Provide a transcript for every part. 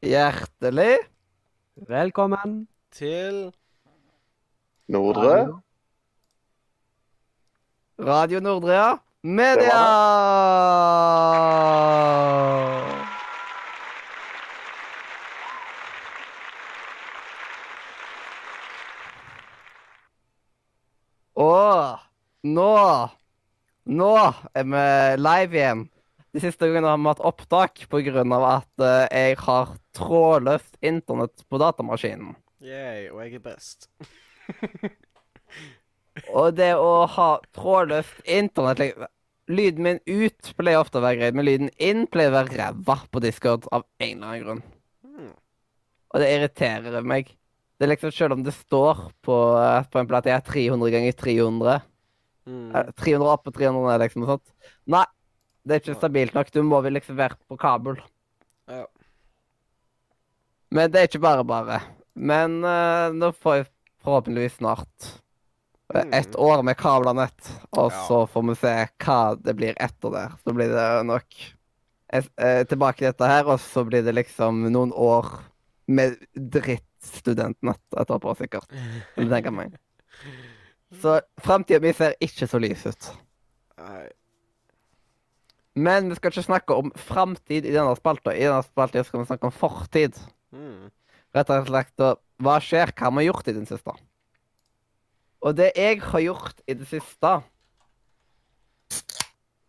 Hjertelig Velkommen. Til Nordre. Radio Nordrea Media! Og nå Nå er vi live igjen. De siste gangene har vi hatt opptak pga. at eh, jeg har trådløst internett på datamaskinen. Yay, og jeg er best. Og det å ha trådløst internett like, Lyden min ut pleier ofte å være greit, men lyden inn pleier å være ræva på Discord av en eller annen grunn. Hmm. Og det irriterer meg. Det er liksom Selv om det står på, eh, på en plate jeg er 300 ganger 300 Mm. eh, 300 opp og 300 ned, liksom. og sånt. Nei, det er ikke stabilt nok. Du må vel liksom være på kabel. Ja. Men det er ikke bare bare. Men uh, nå får jeg forhåpentligvis snart eh, Mm. ett år med kablanett, og Ja. så får vi se hva det blir etter det. Så blir det nok eh, eh, tilbake til dette her, og så blir det liksom noen år med drittstudentnett etterpå, sikkert. Du tenker meg. Så framtida mi ser ikke så lys ut. Nei. Men vi skal ikke snakke om framtid i denne spalta. I denne spalta skal vi snakke om fortid. Mm. Rett og slett hva skjer? Hva har vi gjort i den siste? Og det jeg har gjort i det siste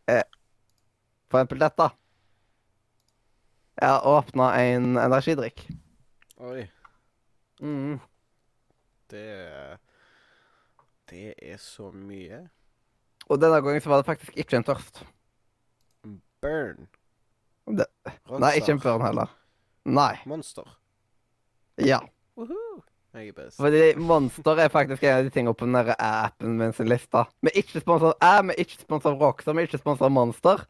er For eksempel dette. Jeg har åpna en energidrikk. Oi. Mm. Det Det er så mye. Og denne gangen så var det faktisk ikke en tørst. Burn. Det- Nei, ikke en burn heller. Nei. Monster. Ja. Woohoo. Jeg er best. Fordi Monster er faktisk en av de tingene på den der appen min sin liste. Vi er ikke sponset av jeg, vi er ikke sponset av Rockstar, vi er ikke sponset av Monster.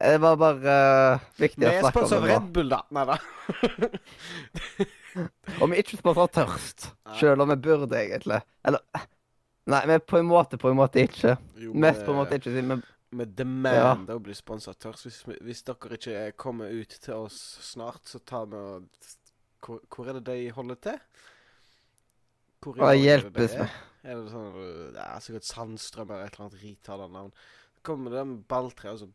Det var bare uh, viktig å er snakke om sponset av det nå. Red Bull, da. Nei da. Og vi er ikke sponset av Tørst, sjøl om vi burde egentlig. Eller Nei, vi er på en måte, på en måte ikke. Jo, Mest på en måte ikke, siden vi Med demand å bli sponsa av Tørs. Hvis, hvis dere ikke kommer ut til oss snart, så tar vi og Hvor, hvor er det de holder til? Hvor er det hjelpes med. Er det sånn uh, Det er sikkert Sandstrøm eller et eller annet retarda navn. Så kommer det med balltre, og så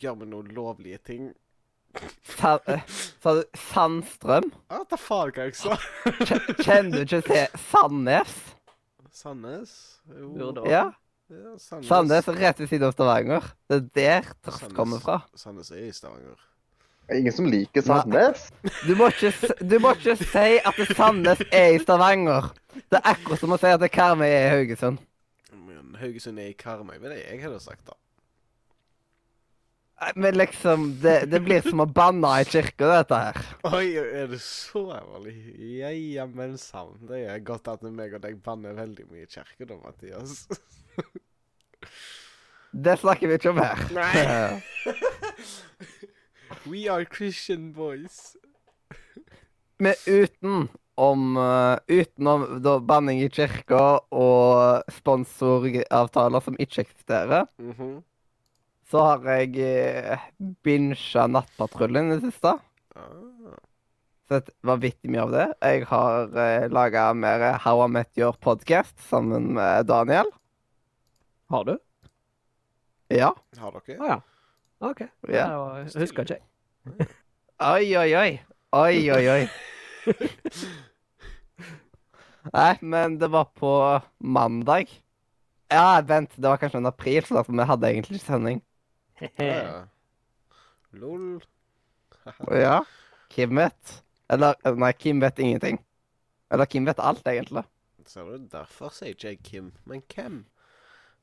gjør vi noen lovlige ting. Sa, eh, du Sandstrøm? Ja, ta faen hva jeg sa? Kjenner du ikke til Sandnes? Sandnes? Jo. Burde Ja. Ja, Sandnes. Sandnes er rett ved siden av Stavanger. Det er der Tørst kommer fra. Sandnes er i Stavanger. Det er ingen som liker Sandnes. Du må, ikke, du må ikke si at det Sandnes er i Stavanger. Det er akkurat som å si at det Karmøy er i Haugesund. Men Haugesund er i Karmøy, det er det jeg hadde sagt, da. Men liksom, det, det blir som å banne i kirka, dette her. Oi, er det så ærlig? Ja, ja, men sann. Det er godt at meg og deg banner veldig mye i kirka da, Mathias. Det snakker vi ikke om her. Nei. We are Christian boys. Men uten om uh, Utenom da banning i kirka og sponsoravtaler som ikke eksisterer, Mhm. så har jeg uh, binsja Nattpatruljen i det siste. ah. Sett vanvittig mye av det. Jeg har uh, laga mer How I Met Your Podcast sammen med Daniel. Har du? Ja. Har dere? Å ja. OK. Ja. Det husker ikke jeg. Oi, oi, oi. Oi, oi, oi. Nei, men det var på mandag. Ja, vent, det var kanskje en april, så derfor vi hadde egentlig ikke sending. Ja. Lol. Ja. Kim vet. Eller, nei, Kim vet ingenting. Eller Kim vet alt, egentlig. Ser du, derfor sier ikke jeg Kim, men hvem?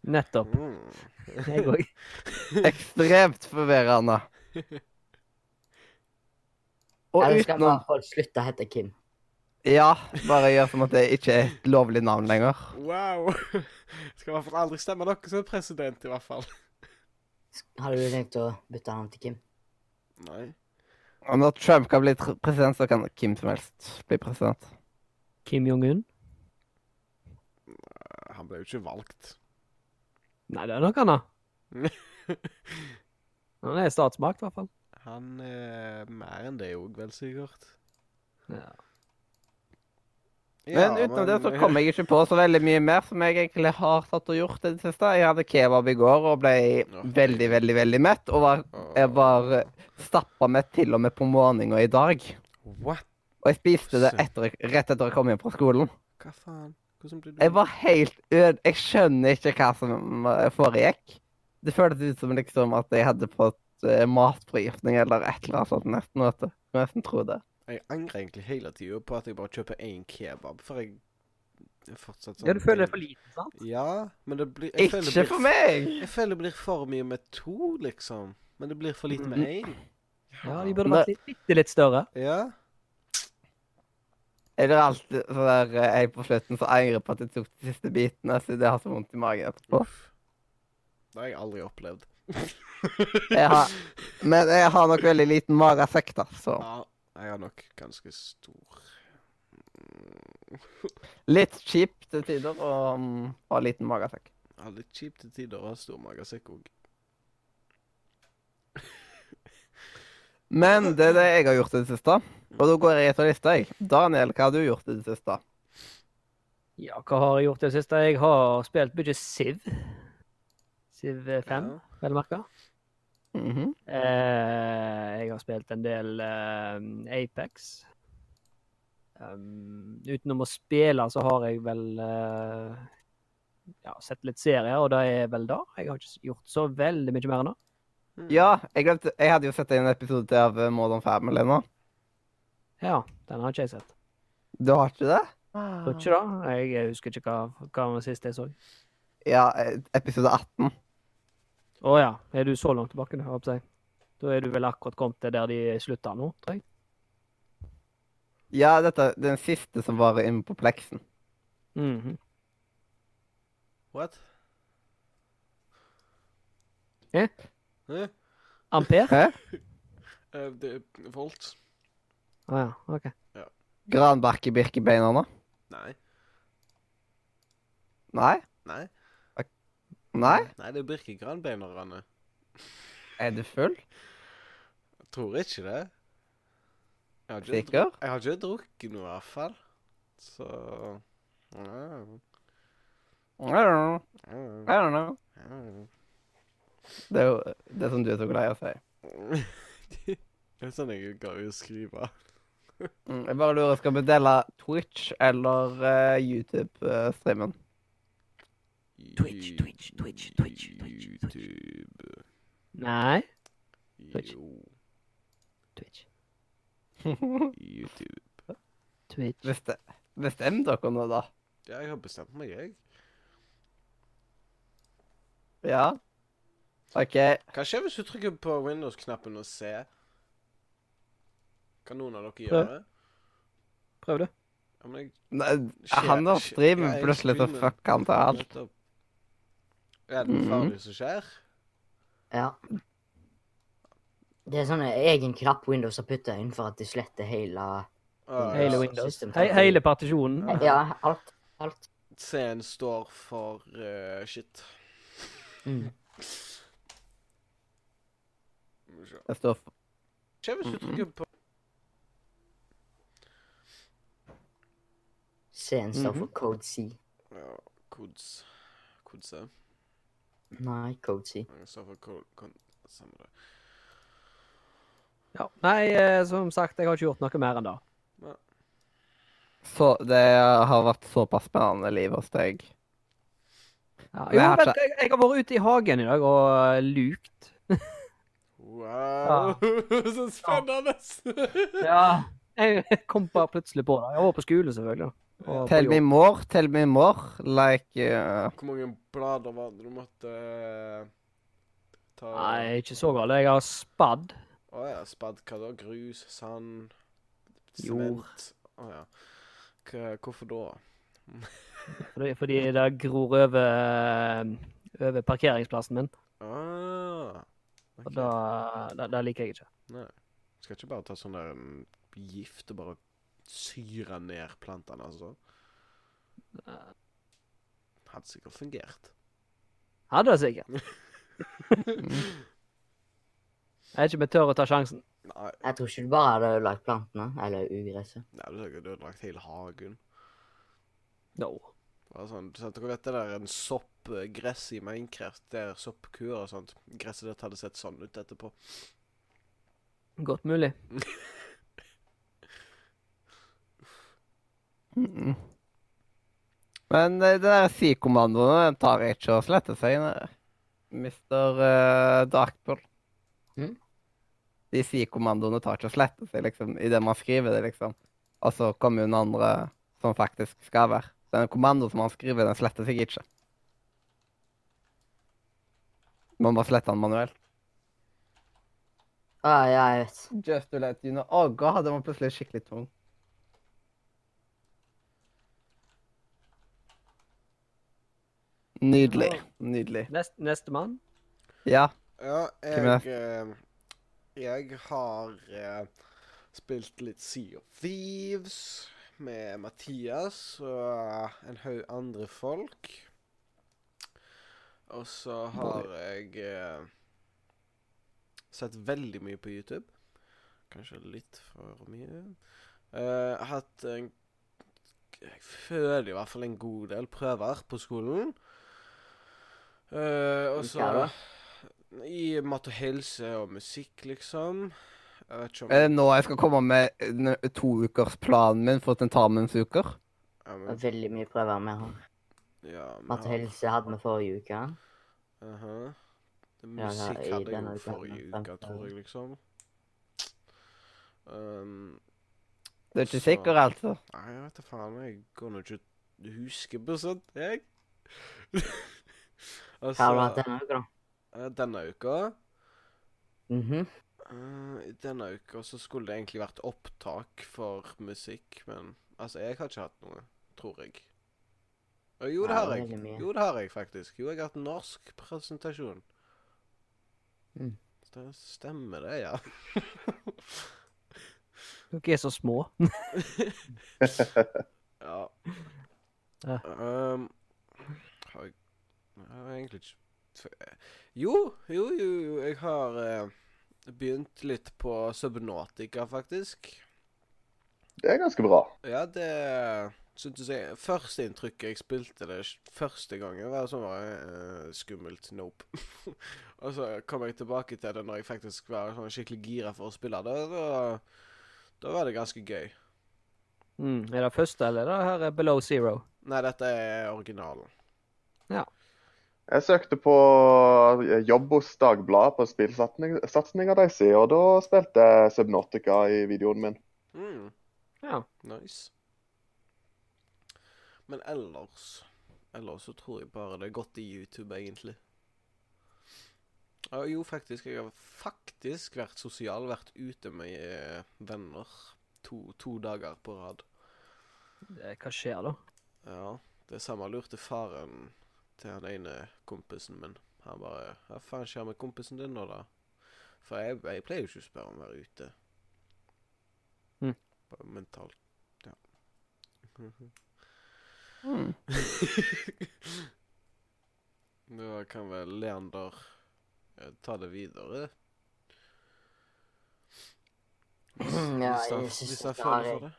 Nettopp. Mm. Jeg òg. Ekstremt forvirrende. Og Eller skal utenom folk slutte å hete Kim? Ja, bare gjør som at det ikke er et lovlig navn lenger. Wow. Skal i hvert fall aldri stemme dere som president, i hvert fall. Har du tenkt å bytte navn til Kim? Nei. Og når Trump kan bli president, så kan Kim som helst bli president. Kim Jong-un? Han ble jo ikke valgt. Nei, det er nok han, da. Han er statsmakt, i hvert fall. Han er mer enn det òg, vel sikkert. Ja. Men utenom det så kom jeg ikke på så veldig mye mer som jeg egentlig har satt og gjort i det siste. Jeg hadde kebab i går og ble veldig, veldig veldig mett. Og var, jeg var stappa mett til og med på morgenen i dag. What? Og jeg spiste det etter, rett etter jeg kom hjem fra skolen. Hva faen? Hvordan ble du Jeg var helt øde. Jeg skjønner ikke hva som foregikk. Det føltes ut som liksom at jeg hadde fått uh, matforgiftning eller et eller annet sånt. Nesten, vet du. Jeg nesten tro det. Jeg angrer egentlig hele tida på at jeg bare kjøper én kebab, for jeg er fortsatt sånn ja, du føler det er for lite, sant? Ja, men det blir jeg Ikke blir- for meg! Jeg føler det blir for mye med to, liksom. Men det blir for lite med én. Ja, de burde vært litt, bitte litt større. Ja. Jeg blir alltid så der eh, jeg på slutten så angrer på at jeg tok de siste bitene, Så det har så vondt i magen etterpå. Uff. Det har jeg aldri opplevd. Jeg har, men jeg har nok veldig liten magesekk, da, så Ja, jeg har nok ganske stor litt kjipt til tider å ha liten magesekk. Ja, litt kjipt til tider å ha stor magesekk òg. Men det er det jeg har gjort i det siste. Og da går jeg etter lista, jeg. Daniel, hva har du gjort i det siste? Ja, hva har jeg gjort i det siste? Jeg har spilt mye Siv. Siv 5, Ja. vel merka. Mhm. Eh, jeg har spilt en del eh, Apex. Um, utenom å spille, så har jeg vel eh, ja, sett litt serier, og det er vel da. Jeg har ikke gjort så veldig mye mer enn Mm. Ja, jeg glemte Jeg hadde jo sett en episode til av eh, Modern Family nå. Ja, den har ikke jeg sett. Du har ikke det? Tror ikke det. Jeg husker ikke hva, hva var sist jeg så. Ja, eh, episode 18. Å ja, er du så langt tilbake? jeg. Da er du vel akkurat kommet til der de slutta nå, tror jeg. Ja, dette er den siste som var inne på pleksen. Mhm. What? Eh? Hæ? Ampere? Hæ? Eh, det er Volt? Å ja, OK. Ja. Granbark i birkebeinerne? Nei. Nei? Nei. Nei? Nei, det er birkegranbeinerne. Er du full? Jeg tror ikke det. Jeg har ikke, Sikker? jeg har ikke drukket noe, i hvert fall. Så know. I don't know. I don't know. Det er jo det som du er så glad i å si. Det er sånn jeg er glad i å skrive. Mm, jeg bare lurer, skal vi dele Twitch eller eh, YouTube-streamen? Twitch, Twitch, Twitch, Twitch, Twitch, Twitch. YouTube. Nei. Twitch. Jo, Twitch. YouTube. Twitch. Beste- Bestem dere nå, da. Ja, jeg har bestemt meg, jeg. Ja? OK. Hva skjer hvis du trykker på Windows-knappen og se? Kan noen av dere gjøre det? Prøv det. Ja, men jeg Nei, Skjer- han har streamen ja, plutselig så fuck han til alt. Er det noe Mhm. farlig som skjer? Ja. Det er sånn egen knapp Windows har putta inn for at de sletter hele Ah, Hele ja. Windows. He hele partisjonen. Ja, alt. Alt. C-en står for uh, shit. Mm. Skal vi se. Det står for Skjer hvis du trykker på C-en står Mhm. for Code C. ja, Code C. Nei, Code C. Ja. Nei, eh, som sagt, jeg har ikke gjort noe mer enn det. Så det har vært såpass spennende liv hos deg. Ja. Jo, jeg har vet jeg, jeg har vært ute i hagen i dag og lukt. Wow! Så spennende! Ja. Jeg kom bare plutselig på det. Jeg var på skole, selvfølgelig. Og Tell me more, tell me more. Like uh, Hvor mange blader var det du måtte uh, ta Nei, ikke så galt. Jeg har spadd. Å ja. Spadd hva da? Grus, sand, Jord. sement? Å ja. Hva, hvorfor da? Fordi, fordi det gror over, eh, over parkeringsplassen min. Ah, Og da, da, da, liker jeg ikke. Nei. Skal ikke bare ta sånn der mm, gift og bare syre ned plantene, altså? Hadde sikkert fungert. Hadde det sikkert. Jeg er ikke vi tør å ta sjansen. Nei, Jeg tror ikke du bare hadde ødelagt plantene, eller ugresset. nei du hadde ødelagt hele hagen. No. Bare sånn, Dere vet det der en soppgress i Minecraft? Det er soppkuer og sånt. Gresset ditt hadde sett sånn ut etterpå. Godt mulig. Mm. Men eh, det der si-kommandoen den tar ikke å slette seg. Mr. Uh, Darkpool. Mm? De si-kommandoene tar ikke å slette seg, liksom, idet man skriver det, liksom. Og så kommer jo den andre som faktisk skal være. Så en kommando som man skriver, den sletter seg ikke. Man bare sletter den manuelt. Ah, ja, jeg vet. Just to let you know. Å, god, den var plutselig skikkelig tung. Nydelig. Nydelig. Nest, Nestemann. Ja. Ja, jeg eh, Jeg har uh, spilt litt Sea of Thieves med Mathias og en haug andre folk. Og så har jeg eh, sett veldig mye på YouTube. Kanskje litt for mye. Eh, hatt en Jeg føler i hvert fall en god del prøver på skolen. Eh, og så I mat og helse og musikk, liksom. Jeg vet ikke om Er det nå jeg skal komme med n- toukersplanen min for tentamensuker? ja, Det er veldig mye prøver vi har. ja, men Mat og har- helse hadde vi forrige uke. Aha. Det Ja, Musikk ja, i hadde jeg jo forrige uke, fem- tror jeg, liksom. Um, Du er ikke Så- sikker, altså? nei, jeg vet da faen. Jeg går nå ikke huske på sånt, jeg. Hva har du hatt altså, denne uka, da? eh, denne uka Mhm. eh, I denne uka så skulle det egentlig vært opptak for musikk, men altså, jeg har ikke hatt noe, tror jeg. Jo, det har jeg. Jo, det har jeg faktisk. Jo, jeg har hatt norsk presentasjon. Mm. Det stemmer det, ja. Dere er så små. Ja. Ja. Um, har jeg Jeg har egentlig ikke Jo, jo, jo, jo. Jeg har eh, begynt litt på Subnautica, faktisk. Det er ganske bra. Ja, det syntes jeg Førsteinntrykket jeg spilte det første gangen, var sånn var, uh, skummelt. Nope. og så kom jeg tilbake til det når jeg faktisk var sånn skikkelig gira for å spille det. Da, da var det ganske gøy. Mm. Er det første, eller er det her er Below Zero? Nei, dette er originalen. Jeg søkte på eh, jobb hos Dagbladet på spillsatsinga deres, og da spilte jeg Subnautica i videoen min. Mm. Ja. Nice. Men ellers Ellers så tror jeg bare det er godt i YouTube, egentlig. Jo, faktisk. Jeg har faktisk vært sosial. Vært ute med eh, venner to, to dager på rad. Hva skjer da? Ja. Det samme lurte faren til han ene kompisen min. Han bare 'Hva faen skjer med kompisen din nå, da?' For jeg, jeg pleier jo ikke å spørre om å være ute. Mm. Bare mentalt. Ja. Mm. Da kan vel Leander eh, ta det videre. Hvis, Ja, hvis, han, jeg hvis har føler jeg- for det.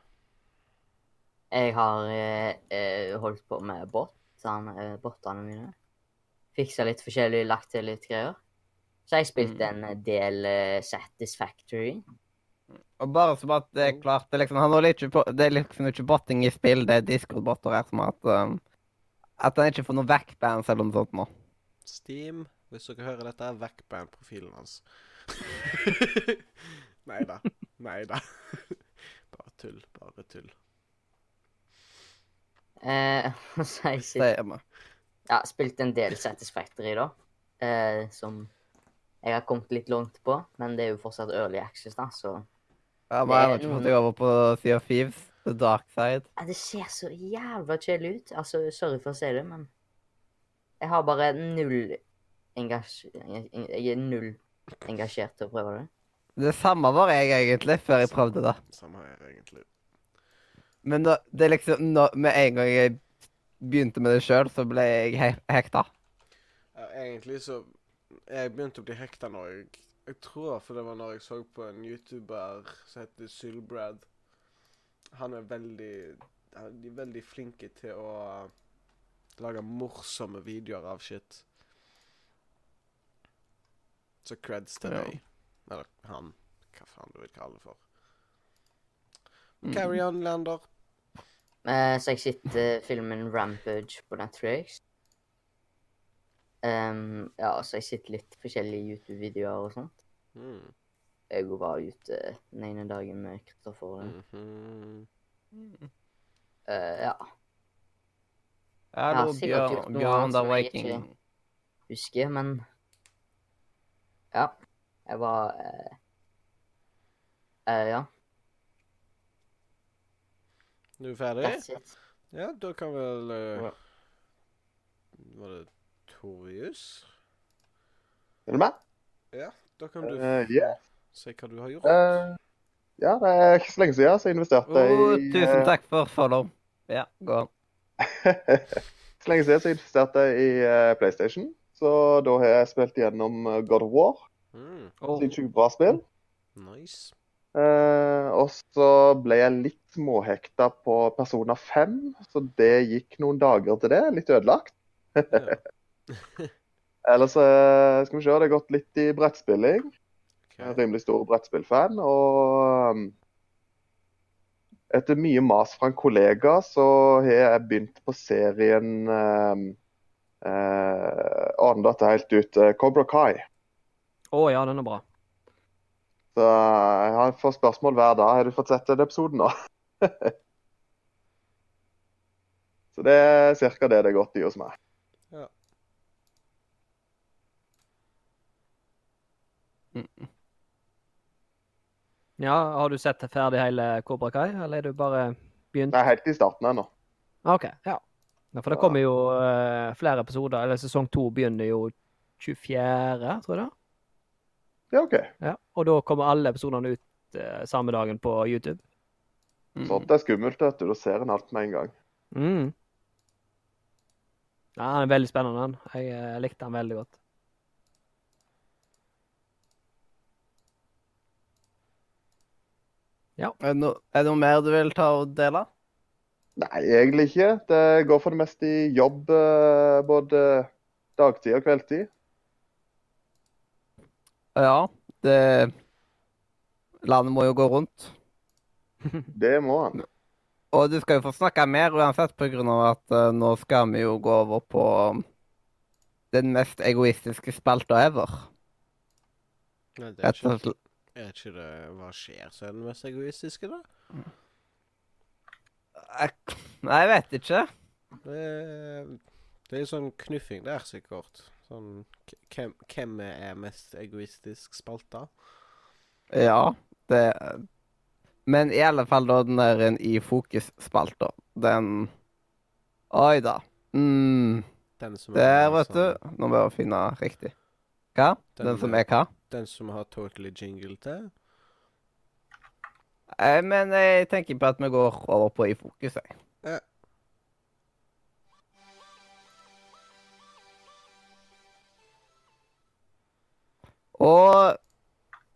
Jeg har eh, eh, holdt på med botene, eh, bottene mine. Fiksa litt forskjellig, lagt til litt greier. Så jeg spilte Mm. en del uh, Satisfactory. Og bare så at det er klart, det er liksom, han ikke på, det er liksom ikke botting i spill, det er Discord-botter her som at um, At han ikke får noe backbands eller noe sånt nå. Steam, hvis dere hører dette, er backband-profilen hans. Nei da. Nei da. bare tull. Bare tull. Eh, så jeg sitter, Sier ja, spilte en del Satisfactory, da. Eh, som jeg har kommet litt langt på, men det er jo fortsatt early access, da, så Ja, men jeg har ikke fått deg over på Sea of Thieves, The Dark Side. ja, Det ser så jævla kjedelig ut. Altså, sorry for å si det, men jeg har bare null engasj... Jeg er null engasjert til å prøve det. Det samme var jeg egentlig, før jeg prøvde det. Samme her, egentlig. Men da, det er liksom, nå, med en gang jeg begynte med det sjøl, så ble jeg he hekta. Ja, egentlig så Jeg begynte å bli hekta når jeg Jeg tror for det var når jeg så på en YouTuber som heter Sylbrad. Han er veldig han- er veldig flinke til å lage morsomme videoer av shit. Så creds til deg. Eller han. Hva faen du vil kalle det for. Mm. Carry on, Lander. Eh, så jeg sitter filmen Rampage på Netflix. Um, ja, så jeg sitter litt forskjellige YouTube-videoer og sånt. Mm. Jeg var ute den ene dagen med Kristoffer. Mhm. Eh, ja, Hallo, sikkert gjort Bjørn, noe Bjørn the som jeg ikke- husker, men Ja. Jeg var eh, eh, Ja, Du er ferdig? Ja, da kan vel uh, Var det Torjus? Er du med? Da kan du uh, yeah. si hva du har gjort. Uh, ja, det er ikke så lenge siden så jeg investerte i tusen eh, takk for follow. Ja, gå an. så lenge siden så jeg investerte i PlayStation. Så da har jeg spilt gjennom God of War. Mm, Oh. Sinnssykt bra spill. nice. Eh, og så ble jeg litt småhekta på Persona 5, så det gikk noen dager til det. Litt ødelagt. Ellers eh, skal vi se, det har gått litt i brettspilling. Okay. rimelig stor brettspillfan. Og um, etter mye mas fra en kollega, så har jeg begynt på serien eh, eh, Aner dette helt ut. eh, Cobra Kai. Å ja, den er bra. Så jeg har fått spørsmål hver dag. Har du fått sett den episoden nå? så det er ca. det det er godt i hos meg. Ja, Har du sett ferdig hele Cobra Kai, eller er du bare begynt? Nei, helt i starten ennå. OK, ja. ja for det kommer jo uh, flere episoder. Eller sesong to begynner jo 24., tror jeg det. Ja, OK. Ja. Og da kommer alle episodene ut eh, samme dagen på YouTube. mm. Sånt er skummelt. vet du. Da ser en alt med en gang. Mm. Ja, han er veldig spennende, han. Jeg jeg likte han veldig godt. Er det, no, er det noe mer du vil ta og dele? Nei, egentlig ikke. Det går for det meste i jobb eh, både dagtid og kveldtid. Ja, det Landet må jo gå rundt. Det må han. Og du skal jo få snakke mer uansett, på grunn av at uh, nå skal vi jo gå over på um, den mest egoistiske spalta ever. Nei, det er, ikke, Etter... er ikke det Hva skjer som er den mest egoistiske, da? Jeg, nei, jeg vet ikke. Det det er sånn knuffing der, sikkert. Sånn Hvem, hvem er mest egoistisk spalta? Ja, det Men i alle fall da den der en i fokus-spalta. Den Oi da. Mm, Den som der, vet du. sånn- Nå må jeg finne riktig. Hva? Den Den som er hva? Den som har totally jingle til? Men jeg tenker på at vi går over på i fokus, jeg. Og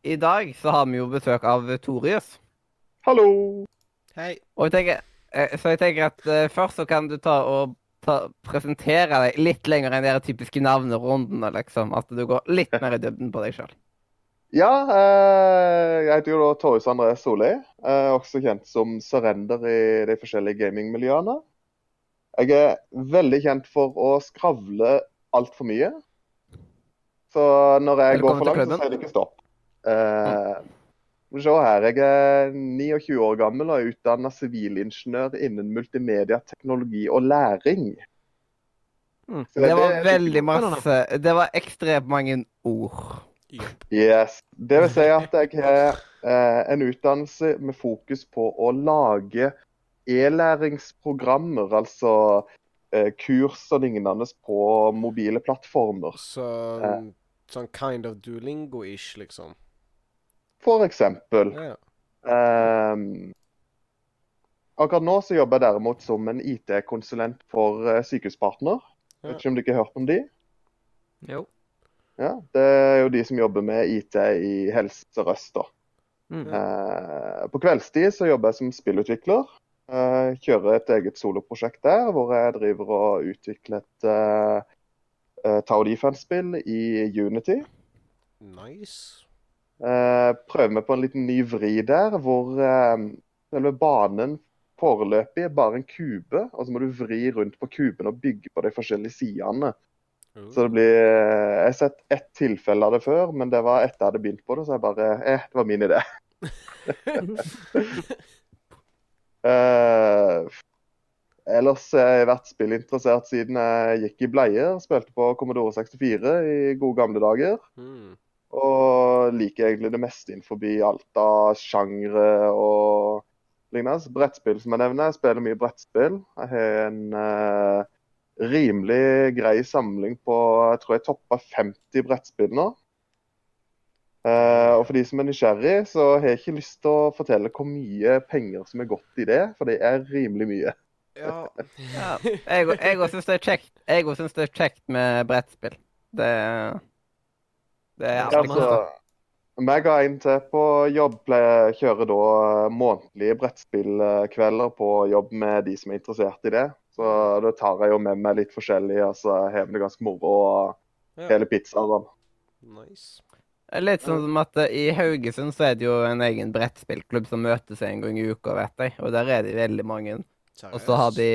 i dag så har vi jo besøk av Torius. Hallo! Hei. Og jeg tenker, eh, så jeg tenker at eh, først så kan du ta og ta, presentere deg litt lenger enn de typiske navnerundene, liksom. At du går litt mer i dybden på deg sjøl. Ja, eh, jeg heter jo da Torjus André Solli. eh, også kjent som Surrender i de forskjellige gamingmiljøene. Jeg er veldig kjent for å skravle altfor mye. Så når jeg går for langt, så sier det ikke stopp. Uh, se her, Jeg er 29 år gammel og er utdanna sivilingeniør innen multimedia, teknologi og læring. Mm. Det, Det var veldig masse Det var ekstremt mange ord. Yes. Det vil si at jeg har eh, en utdannelse med fokus på å lage e-læringsprogrammer, altså eh, kurs og lignende på mobile plattformer. Så Sånn kind of duolingo-ish, liksom. For eksempel. Ja. Um, akkurat nå så jobber jeg derimot som en IT-konsulent for eh, Sykehuspartner. Ja. Vet ikke om du ikke har hørt om de? Jo. Ja, det er jo de som jobber med IT i Helse Sør-Øst, da. Mm. Uh, på kveldstid så jobber jeg som spillutvikler. Uh, kjører et eget soloprosjekt der, hvor jeg driver og utvikler et uh, Tao Defense-spill i Unity. Nice. Eh, prøver meg på en liten ny vri der, hvor eh, selve banen foreløpig er bare en kube, og så må du vri rundt på kuben og bygge på de forskjellige sidene. Oh. Så det blir Jeg har sett ett tilfelle av det før, men det var etter jeg hadde begynt på det, så jeg bare Eh, det var min idé. Eh, ellers har jeg vært spillinteressert siden jeg gikk i bleier. Spilte på Commodore 64 i gode gamle dager. Mm. Og liker egentlig det meste innenfor alt av sjangre og lignende. Brettspill, som jeg nevner. Jeg spiller mye brettspill. Jeg har en eh, rimelig grei samling på Jeg tror jeg toppa 50 brettspill nå. Eh, og for de som er nysgjerrig, så har jeg ikke lyst til å fortelle hvor mye penger som er gått i det, for det er rimelig mye. Ja. Ja. Jeg jeg òg syns det er kjekt Jeg òg synes det er kjekt med brettspill. Det Det er kult. Altså, meg og en til på jobb pleier kjører da eh, månedlige brettspillkvelder på jobb med de som er interessert i det. Så da tar jeg jo med meg litt forskjellig, og så har vi det ganske moro og hele pizzaen. Nice. Litt sånn som at eh, i Haugesund så er det jo en egen brettspillklubb som møtes en gang i uka, vet jeg. Og der er det veldig mange. Og så har de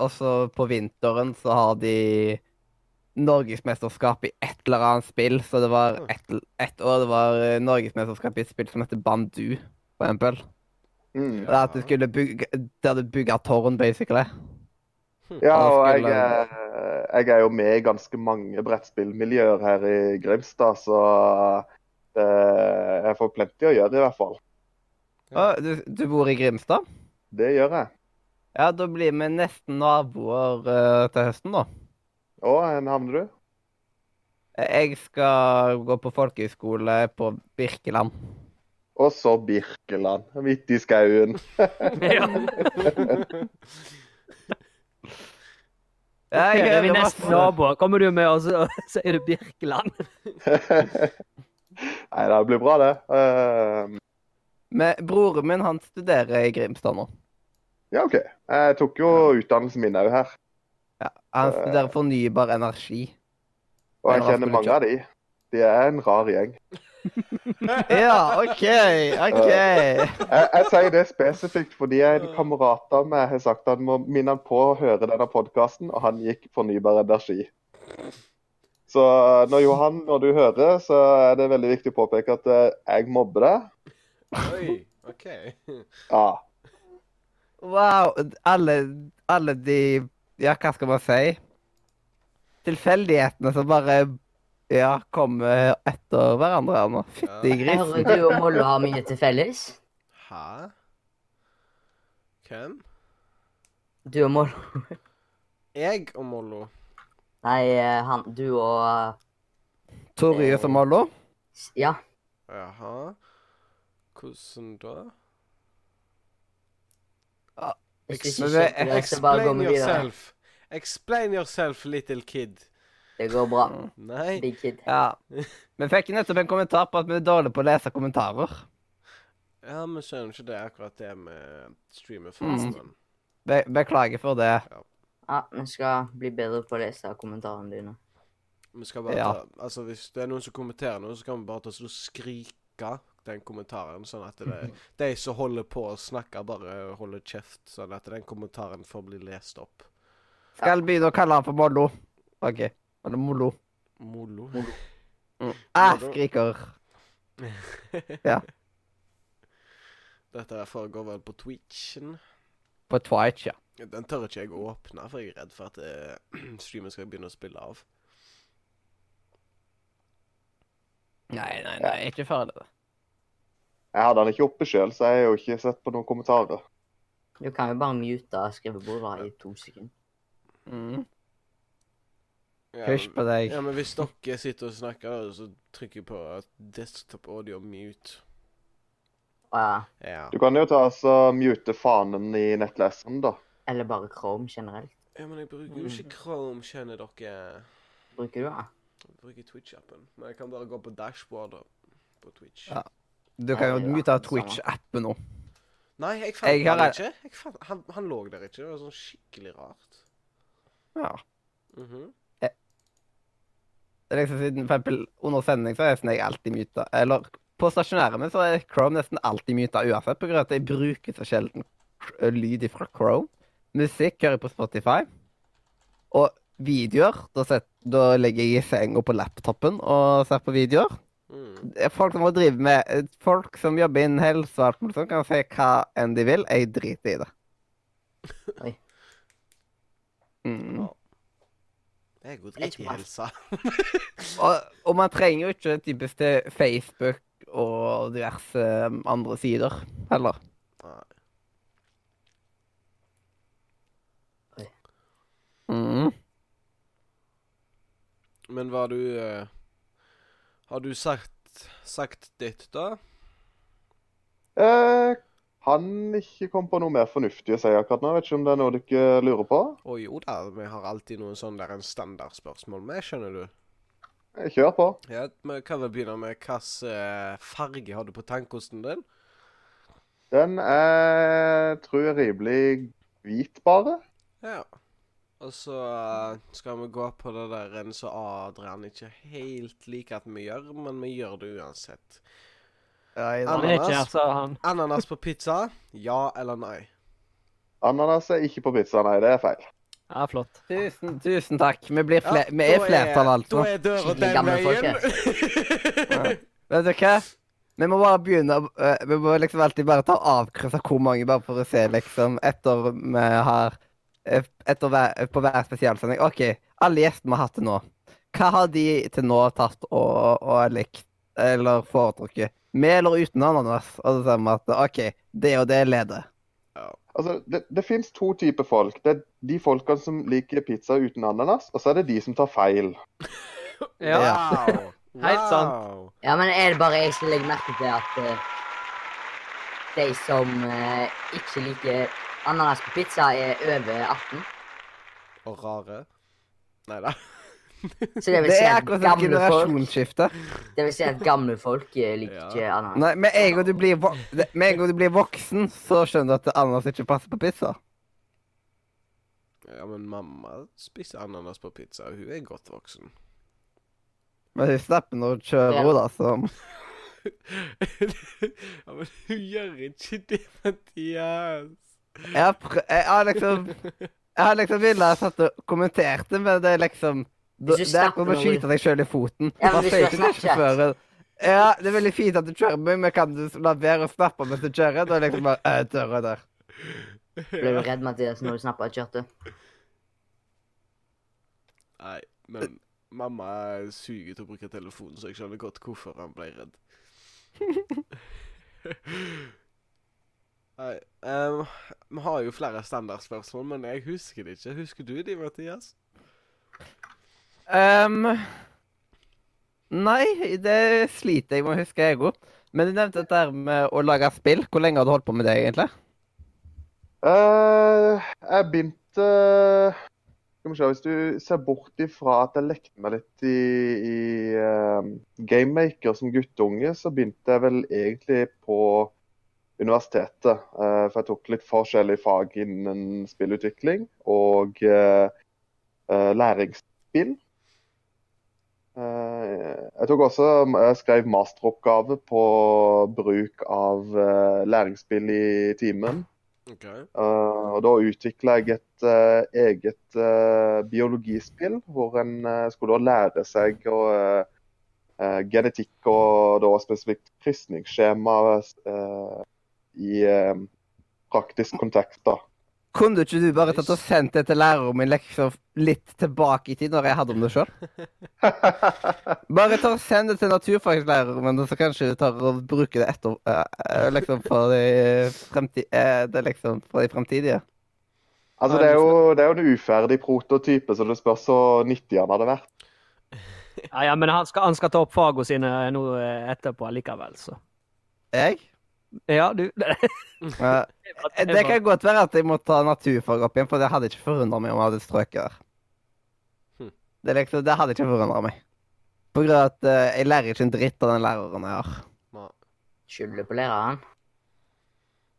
Også på vinteren så har de norgesmesterskap i et eller annet spill. Så det var ett et år det var eh, norgesmesterskap i et spill som heter Bandu, for eksempel. Mm. Og det er at du skulle bygge Der du bygger tårn, basically. Ja, og jeg, er- jeg er jo med i ganske mange brettspillmiljøer her i Grimstad, så eh, jeg får plenty å gjøre i hvert fall. Ja. du, du bor i Grimstad? Det gjør jeg. Ja, da blir vi nesten naboer eh, til høsten, da. Å, hvor havner du? Jeg skal gå på folkehøyskole på Birkeland. Og så Birkeland, midt i skauen. Ja. Jeg er vi nesten naboer? Kommer du med, og så sier du Birkeland? Nei, det blir bra, det. Uh... Men broren min, han studerer i Grimstad nå. Ja, OK. Jeg tok jo utdannelsen min òg her, Ja, han studerer fornybar energi. og jeg kjenner mange av de. De er en rar gjeng. Ja, OK, OK. Jeg, jeg sier det spesifikt fordi en kamerat av meg har sagt at han må minne han på å høre denne podkasten, og han gikk fornybar energi. Så når Johan, når du hører, så er det veldig viktig å påpeke at eh, jeg mobber deg. Oi, OK. Ja. Wow. Alle, alle de Ja, hva skal man si? Tilfeldighetene som bare ja, kommer etter hverandre her nå. Fytti gris! hører du og Mollo har mye til felles. Hæ? Hvem? Du og Mollo Jeg og Mollo? Nei, eh, han Du og Torjus og Mollo? Ja. Jaha. Hvordan da? Ikke bare gå Explain med videre. yourself. Explain yourself, little kid. Det går bra. Nei. Big kid. Ja. Vi fikk nettopp en kommentar på at vi er dårlige på å lese kommentarer. Ja, men skjønner ikke det er akkurat det med streamerfasten. Be beklager for det. Ja, vi skal bli bedre på å lese kommentarene dine. Vi skal bare Ja. ta Altså, hvis det er noen som kommenterer noe, så kan vi bare ta oss og skrike den kommentaren, sånn at det, de som holder på å snakke, bare holder kjeft, sånn at den kommentaren får bli lest opp. Skal begynne å kalle han for Mollo? OK. Eller Mollo. Molo. Mm. Ah, skriker. Ja. Dette foregår vel på Twitchen. På Twitch, ja. Den tør ikke jeg å åpne, for jeg er redd for at eh, streamen skal begynne å spille av. Nei, nei, nei, ikke før det. Jeg hadde han ikke oppe sjøl, så jeg har jo ikke sett på noen kommentarer. Du kan jo bare mute skrivebordet i to sekunder. Mm. Ja, Hysj på deg. Ja, men hvis dere sitter og snakker, så trykker jeg på desktop audio mute. Å ja. Ja. Du kan jo ta altså mute fanen i nettleseren, da. Eller bare Chrome generelt. ja, men jeg bruker jo ikke Chrome, kjenner dere. Bruker du det? Jeg bruker Twitch-appen, men jeg kan bare gå på dashboardet på Twitch. Ja. Du kan jo mute av Twitch-appen nå. Nei, jeg fant Jeg har- han ikke. Fant, han, han lå der ikke. Det var sånn skikkelig rart. Ja. Mm -hmm. jeg... liksom siden for eksempel under sending så er nesten jeg alltid muta. Eller på stasjonære min så er Chrome nesten alltid muta uansett, på grunn av at jeg bruker så sjelden lyd fra Chrome. Musikk hører jeg på Spotify. Og videoer, da, set, da legger jeg i senga på laptopen og ser på videoer. Mm. Er Folk som må drive med Folk som jobber innen helse og alt mulig sånt, kan si hva enn de vil. Jeg driter i det. Oi. Mm. Jeg går Det er drit i helsa. Og, og man trenger jo ikke typisk til Facebook og diverse um, andre sider heller. Nei. Mm. Men var du eh, Har du sagt, sagt ditt, da? Eh, han ikke kom på noe mer fornuftig å si akkurat nå. Vet ikke om det er noe dere lurer på. Å jo da, vi har alltid noen sånn der en standardspørsmål med, skjønner du. Eh, Kjør på. Ja, Vi kan vel begynne med hvilken eh, farge har du på tannkosten din? Den er, tror jeg, rimelig hvit, bare. Ja. Og så eh, skal vi gå på det der en som Adrian ikke helt liker at vi gjør, men vi gjør det uansett. Han er ikke her, sa han. Ananas på pizza? Ja eller nei? Ananas er ikke på pizza, nei. Det er feil. Ja, flott. Tusen, tusen takk. Vi, blir fle Ja, vi er flertall, altså. Da er døra den veien. Vet du hva? Vi må bare begynne øh, Vi må liksom alltid bare ta avkryss av hvor mange, bare for å se, liksom, etter vi har hver, På hver spesialsending. OK, alle gjestene vi har hatt til nå. Hva har de til nå tatt og, og likt, eller foretrukket? Med eller uten ananas? Og så sier vi at OK, det og det leder. Altså, Det, det fins to typer folk. Det er de folkene som liker pizza uten ananas, og så er det de som tar feil. Ja. Wow. Helt sant. Ja, men er det bare jeg som legger merke til at uh, de som uh, ikke liker ananas på pizza, er over 18? Og rare. Nei da. Så det vil Det si er at akkurat et gamle folk, generasjonsskifte. det vil si at gamle folk eh, liker Ja. ikke ananas. Nei, Med en gang du blir, vo med en gang du blir voksen, så skjønner du at ananas ikke passer på pizza. Ja, men mamma spiser ananas på pizza, og hun er godt voksen. Men hun slipper når hun kjører Ja. henne, da, så ja, men hun gjør ikke det, Mathias. Jeg har, prø jeg har liksom Jeg har liksom villet satt og kommentert det, men det er liksom Det, er akkurat som å skyte deg sjøl i foten. Ja, men hvis du har Snapchat. Ja, det er veldig fint at du kjører, meg, men kan du la være å snappe mens du kjører? Da er liksom bare øh, døra der. Ble du redd, Mathias, når du snappa og kjørte? Nei, men mamma suger til å bruke telefonen, så jeg skjønner godt hvorfor han ble redd. Nei, Um, vi har jo flere standardspørsmål, men jeg husker det ikke. Husker du de, Mathias? Ehm, nei, det sliter jeg med å huske, jeg òg. Men du nevnte dette her med å lage spill. Hvor lenge har du holdt på med det, egentlig? Uh, jeg begynte Skal vi se, Hvis du ser bort ifra at jeg lekte meg litt i, i uh, Gamemaker som guttunge, så begynte jeg vel egentlig på universitetet. Eh, for jeg tok litt forskjellige fag innen spillutvikling og eh, eh, læringsspill. Jeg tok også jeg skrev masteroppgave på bruk av læringsspill i timen. Okay. Og da utvikla jeg et eget biologispill, hvor en skulle lære seg å, genetikk og da spesifikt krysningsskjema i eh, praktisk kontekst. da. Kunne ikke du bare tatt og sendt det til læreren min lekser litt tilbake i tid, når jeg hadde om det sjøl? Bare ta og send det til naturfagslæreren min, så kanskje du tar og bruker det etter eh, eh, Liksom for de fremti... uh, det liksom for de fremtidige. Altså, det er, jo, det er jo en uferdig prototype, så det spørs så nyttig han hadde vært. Ja, ja, men han skal, han skal ta opp fagene sine nå etterpå likevel, så. Jeg? Ja, du Eh, det kan godt være at jeg må ta naturfag opp igjen, for det hadde ikke forundra meg om jeg hadde strøket der. Hm. Det, er liksom, det hadde ikke forundra meg. På grunn av at uh, jeg lærer ikke en dritt av den læreren jeg har. Skylder på læreren.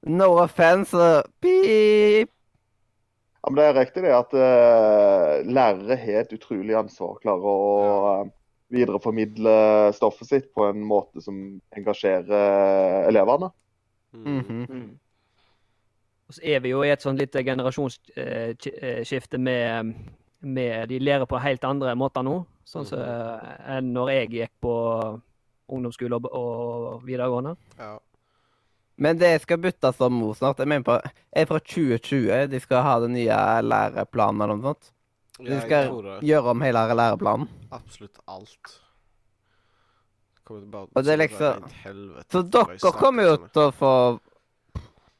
No offense, og pip! Ja, men Det er riktig det at uh, lærere har et utrolig ansvar. Klarer å uh, videreformidle stoffet sitt på en måte som engasjerer eh, elevene. Mm. Mhm. Mm. Og så er vi jo i et sånt lite generasjonsskifte med, med De lærer på helt andre måter nå, sånn som eh, enn når jeg gikk på ungdomsskole og, og videregående. Ja. Men det skal byttes om nå snart. Jeg mener på, er fra 2020 de skal ha den nye læreplanen eller noe sånt. De skal gjøre om hele læreplanen. Absolutt alt. Kommer til bare Og det er liksom- Så dere kommer jo til å få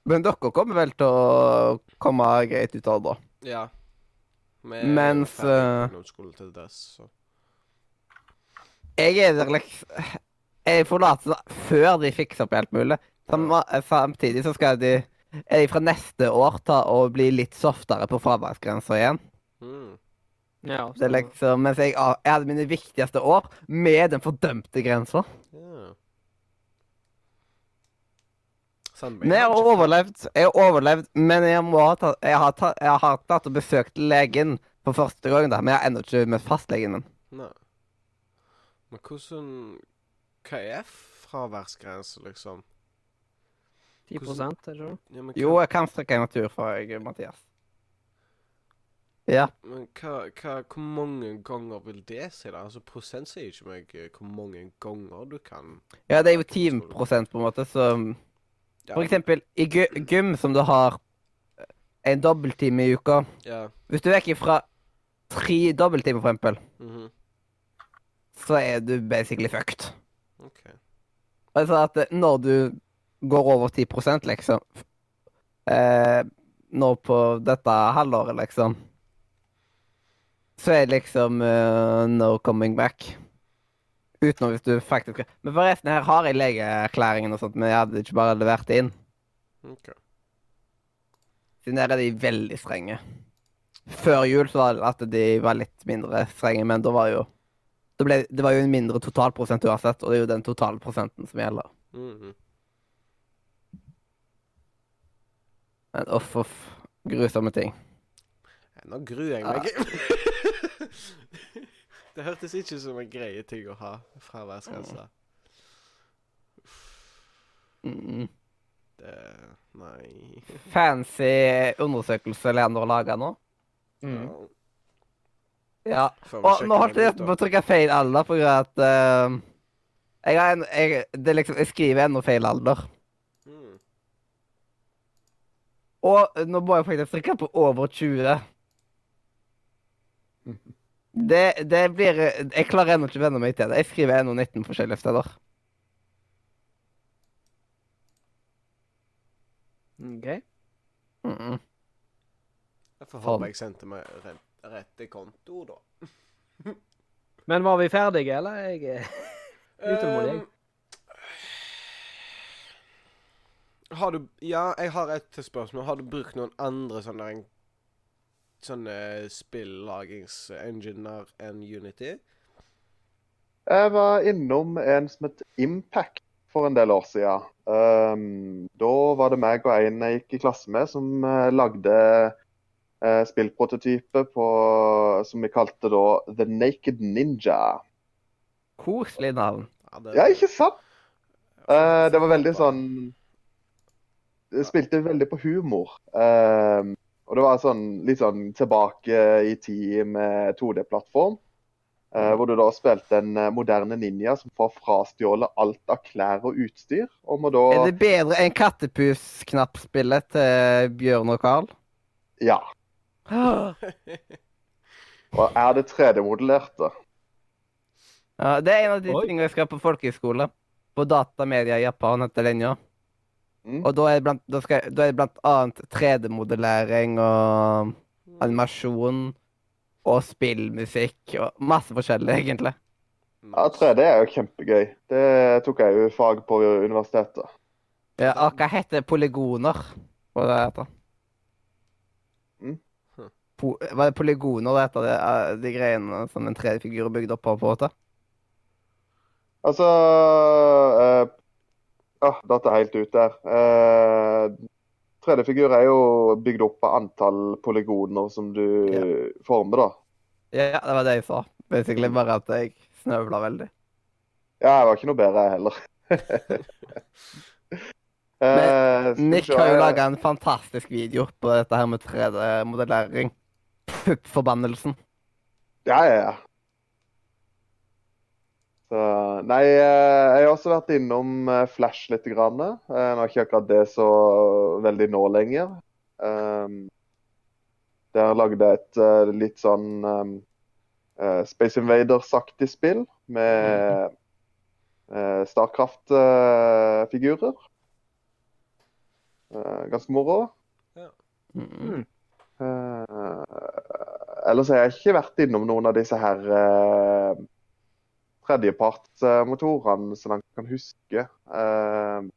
Men dere kommer vel til å komme greit ut av det, da? Ja. Med Mens, uh, eh, til dess, så Jeg er der liksom Jeg forlater det før de fikser opp alt mulig. Sam samtidig så skal de er de fra neste år ta og bli litt softere på fraværsgrensa igjen. mm. Ja, Det er liksom, mens jeg, jeg hadde mine viktigste år med den fordømte grensa. Ja. Men jeg har har overlevd, jeg har overlevd, men jeg, må ha tatt, jeg, har tatt, jeg har tatt og besøkt legen for første gang, da, men jeg har ennå ikke møtt fastlegen min. Nei. Men hvordan Hva er fraværsgrense, liksom? 10 er det ikke? Ja, men Jo, jeg kan strekke en naturfag, Mathias. Ja. men hva, hva, hvor mange ganger vil det si, da? Altså, prosent sier ikke meg eh, hvor mange ganger du kan ja, det er jo timeprosent, på en måte, så ja, For eksempel i gy- gym, som du har en dobbelttime i uka Ja. Hvis du er vekk fra tre dobbelttimer, for eksempel, mhm, så er du basically fucked. OK. Altså at eh, når du går over 10 liksom eh, Nå på dette halvåret, liksom Så er det liksom uh, no coming back. Utenom hvis du faktisk Men forresten, her har jeg legeerklæringen og sånt, men jeg hadde ikke bare levert det inn. ok. Siden der er de veldig strenge. Før jul så var det at de var litt mindre strenge, men da var jo da ble, Det var jo en mindre totalprosent uansett, og det er jo den totalprosenten som gjelder. Mhm. Men uff, uff. Grusomme ting. Nå gruer jeg meg. det hørtes ikke som en greie ting å ha fraværsgrense. Mm. Det Nei. Fancy undersøkelse Leander laga nå. Mm. Ja. Og nå holdt jeg ut, på å trykke feil alder på grunn av at uh, jeg, har en, jeg, det liksom, jeg skriver ennå feil alder. Mm. Og nå må jeg faktisk trykke på over 20. Det, det blir Jeg klarer ennå ikke å venne meg til det. Jeg skriver ennå 19 forskjellige steder. OK. Mm -mm. Jeg får håpe jeg sendte meg rette rett konto, da. Men var vi ferdige, eller? Jeg er utålmodig. Um, har du Ja, jeg har et til spørsmål. Har du brukt noen andre sånne en- Sånne spillagingsenginer enn Unity? Jeg var innom en som het Impact for en del år siden. Um, da var det meg og en jeg gikk i klasse med, som eh, lagde uh, spillprototype på som vi kalte da The Naked Ninja. Koselig navn. Ja, det, Ja, ikke sant? Uh, det var veldig sånn Det spilte veldig på humor. Um, og det var sånn litt sånn tilbake i tid med 2D-plattform. eh, hvor du da spilte en eh, moderne ninja som får frastjålet alt av klær og utstyr. Og må da Er det bedre enn Kattepus-knappspillet til Bjørn og Carl? Ja. Og er det 3D-modellerte? Ja, det er en av de Oi. tingene jeg skal på folkehøyskole. På datamedia i Japan heter linja. Mm. Og da er det blant, da skal, da er det blant annet 3D-modellering og animasjon og spillmusikk og masse forskjellig, egentlig. Ja, 3D er jo kjempegøy. Det tok jeg jo fag på universitetet. Ja, og hva heter polygoner? Hva det heter Mm. Po Hva er polygoner det heter, det, eh, de greiene som en 3D-figur er bygd opp på? på en måte? Altså ah, Datt helt ut der. Eh, 3D-figur er jo bygd opp av antall polygoner som du former, da. Ja, det var det jeg sa. Basically bare at jeg snøvla veldig. Ja, jeg var ikke noe bedre, jeg heller. Eh, Nick har jo laga en fantastisk video på dette her med 3D-modellering. Puppforbannelsen. Ja, ja, ja. Så, nei, eh, jeg har også vært innom eh, Flash litt. Grann. Jeg Nå er ikke akkurat det så veldig nå lenger. Um, Der lagde jeg et eh, litt sånn um, eh, Space Invader-saktig spill med uh, Starcraft-figurer. ganske moro. Mm. Eh, ellers har jeg ikke vært innom noen av disse her uh, tredjepartsmotorene som langt jeg kan huske. Eh,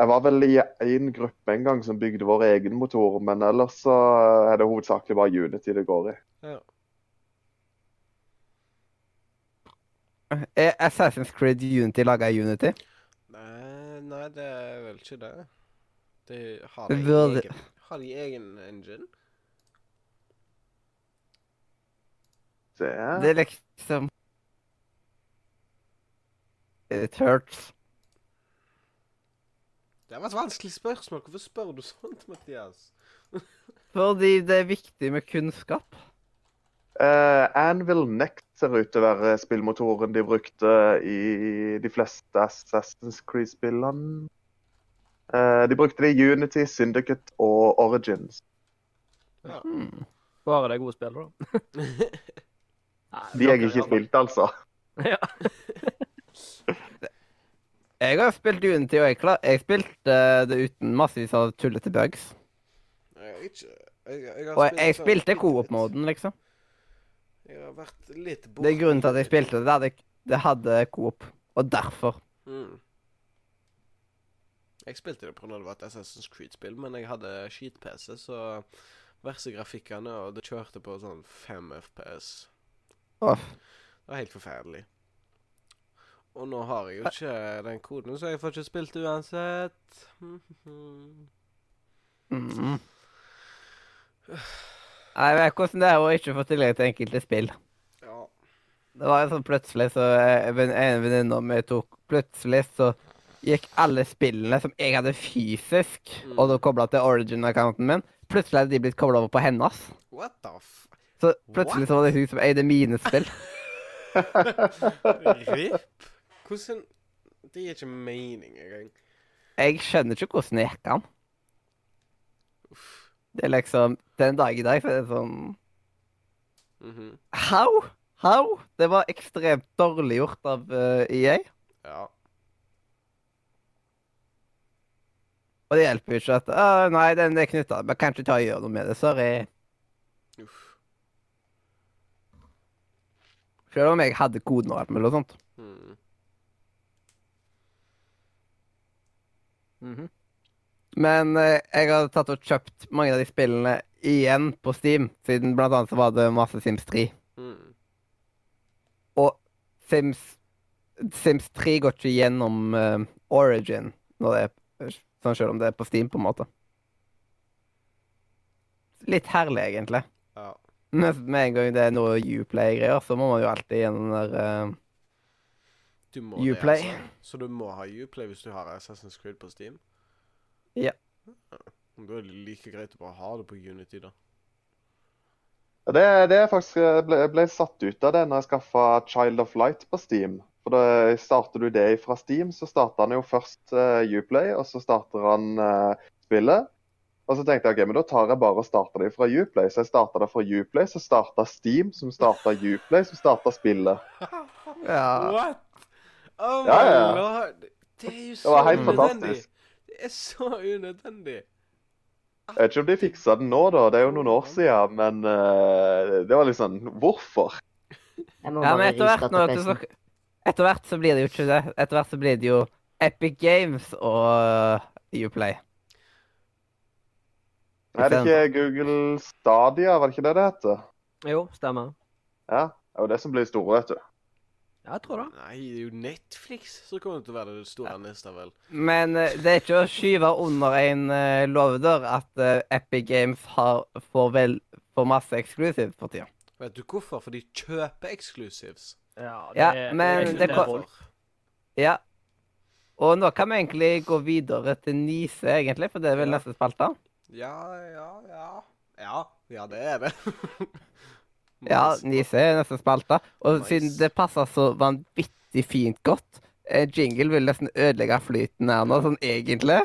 jeg var vel i en gruppe en gang som bygde vår egen motor, men ellers så er det hovedsakelig bare Unity det går i. Ja. Er Assassin's Creed Unity laga i Unity? Nei, nei, det er vel ikke det. De har de Burde- egen, har de egen engine? Det Det er liksom It hurts. Det var et vanskelig spørsmål. Hvorfor spør du sånt, Mathias? Fordi det er viktig med kunnskap. Uh, Anvil Next ser ut til å være spillmotoren de brukte i de fleste Assassin's Creed-spillene. Uh, de brukte det i Unity, Syndicate og Origins. Hmm. Bare det er gode spill, da. Nei, De jeg ikke spilte, altså. Ja. Jeg har spilt Unity, og jeg, klar, jeg spilte det uten massevis av tullete bugs. Jeg har ikke jeg, jeg har Og jeg, jeg spilte coop-moden, liksom. Jeg har vært litt bort. Det er grunnen til at jeg spilte det. Det hadde, det hadde coop. Og derfor. Mm. Jeg spilte det pga. det var et Assassin's Creed-spill, men jeg hadde skit-PC, så verste grafikkene, og det kjørte på sånn 5 FPS. Oh. Det var helt forferdelig. Og nå har jeg jo ikke den koden, så jeg får ikke spilt det uansett. Mm. Jeg vet hvordan det er å ikke få tilgang til enkelte spill. Ja. Det var sånn plutselig så eh, En venninne av meg tok Plutselig så gikk alle spillene som jeg hadde fysisk, Mm. og da kobla til origin-accounten min, plutselig hadde de blitt kobla over på hennes. What the f... Så plutselig så var det hun som eide mine spill. RIP? Hvordan Det gir ikke mening engang. Jeg skjønner ikke hvordan det gikk an. Det er liksom Den dag i dag så er det sånn Mhm. How? How? Det var ekstremt dårlig gjort av uh, EA. Ja. Og det hjelper jo ikke at «Å, Nei, den er knytta. Men kan ikke ta og gjøre noe med det. Sorry. Uff. Selv om jeg hadde koden og alt mulig og sånt. Mm. Mhm. Men eh, jeg har tatt og kjøpt mange av de spillene igjen på Steam, siden blant annet så var det masse Sims 3. Mm. Og Sims Sims 3 går ikke gjennom eh, Origin er sånn selv om det er på Steam, på en måte. Litt herlig, egentlig. Ja. Men med en gang det er noe Uplay-greier, så må man jo alltid gjennom den der eh, Du må Uplay. det, altså. Så du må ha Uplay hvis du har Assassin's Creed på Steam? Ja. Da er det like greit å bare ha det på Unity, da. Ja, Det, det er faktisk jeg ble, ble satt ut av det når jeg skaffa Child of Light på Steam. For da Starter du det fra Steam, så starter han jo først uh, Uplay, og så starter han uh, spillet. Og så tenkte jeg ok, men da tar jeg bare og starter det fra Uplay. Så jeg starta det fra Uplay, så starta Steam, som starta Uplay, som starta spillet. Ja. What? Oh Ja, my ja. lord. Det er jo Det så var helt unødvendig. fantastisk. Det er så unødvendig. Jeg vet ikke om de fiksa den nå, da. Det er jo noen år siden. Men uh, det var sånn Hvorfor? Ja, men etter hvert, nå, så. Etter hvert så blir det jo ikke det. Etter hvert så blir det jo Epic Games og uh, Uplay. Er det ikke Google Stadia, var det ikke det det heter? Jo, stemmer. Ja, det er jo det som blir store, vet du. Ja, jeg tror det. Nei, det er jo Netflix som kommer til å være det store neste, vel. Men eh, det er ikke å skyve under en uh, låvedør at eh, Epic Games har, får, vel, får masse eksklusivt for tida. Vet du hvorfor? For de kjøper exclusives. Ja, Ja, er- men det er kom- folk. Ja. Og nå kan vi egentlig gå videre til Nise, egentlig, for det er vel Ja. neste spalte. Ja, ja, ja. Ja, ja det er det. Ja. Nise er neste spalte. Og Nice. siden det passer så vanvittig fint godt eh, Jingle vil nesten ødelegge flyten her nå, sånn egentlig.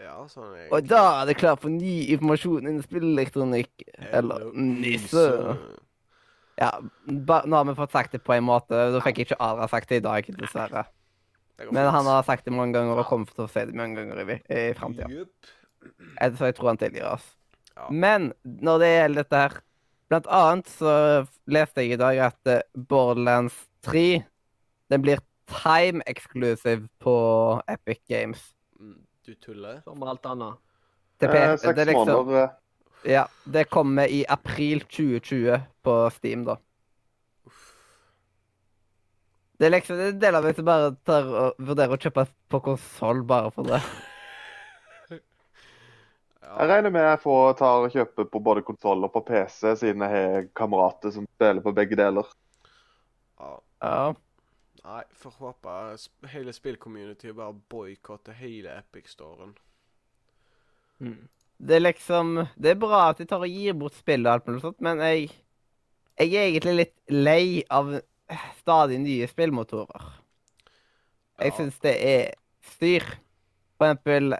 Ja, sånn egentlig. Og da er det klart for ny informasjon innen spillelektronikk. Eller Nisse. Ja, nå har vi fått sagt det på en måte. Da fikk jeg ikke Ara sagt det i dag, dessverre. Men han har sagt det mange ganger og kommer til å si det mange ganger i, i framtida. Så jeg tror han tilgir oss. Ja. Men når det gjelder dette her Blant annet så leste jeg i dag at eh, Borderlands 3 den blir time exclusive på Epic Games. Mm, Du tuller? Som alt annet. Det, Eh, Seks liksom, måneder. eh, ja, det kommer i april 2020 på Steam, da. Det er liksom en del av meg som bare tar og vurderer å kjøpe på konsoll bare for det. Jeg regner med jeg får ta og kjøpe på både konsoll og på PC, siden jeg har kamerater som spiller på begge deler. Ja. Ja. Nei, får håpe hele spillcommunityet bare boikotter hele Epic-storen. Mm. Det er liksom Det er bra at de tar og gir bort spill og alt mulig sånt, men jeg Jeg er egentlig litt lei av stadig nye spillmotorer. Jeg Ja. syns det er styr. For eksempel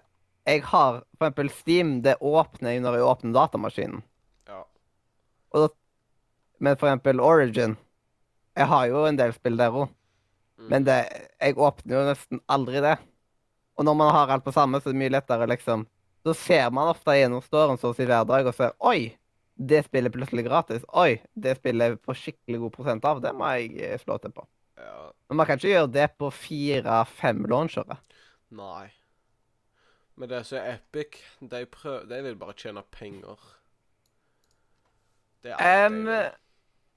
Jeg har for eksempel Steam. Det åpner når jeg åpner datamaskinen. Ja. Og da, men for eksempel Origin Jeg har jo en del spill der òg. Mm. Men det, jeg åpner jo nesten aldri det. Og når man har alt på samme, så er det mye lettere, liksom. Så ser man ofte gjennom storen så å si hver dag og ser Oi! Det spillet er plutselig gratis. Oi! Det spillet jeg på skikkelig god prosent av. Det må jeg eh, slå til på. ja. Men man kan ikke gjøre det på fire-fem launchere. Nei. Men det som er Epic, de, prøv, de vil bare tjene penger. Det er alt um, de vil.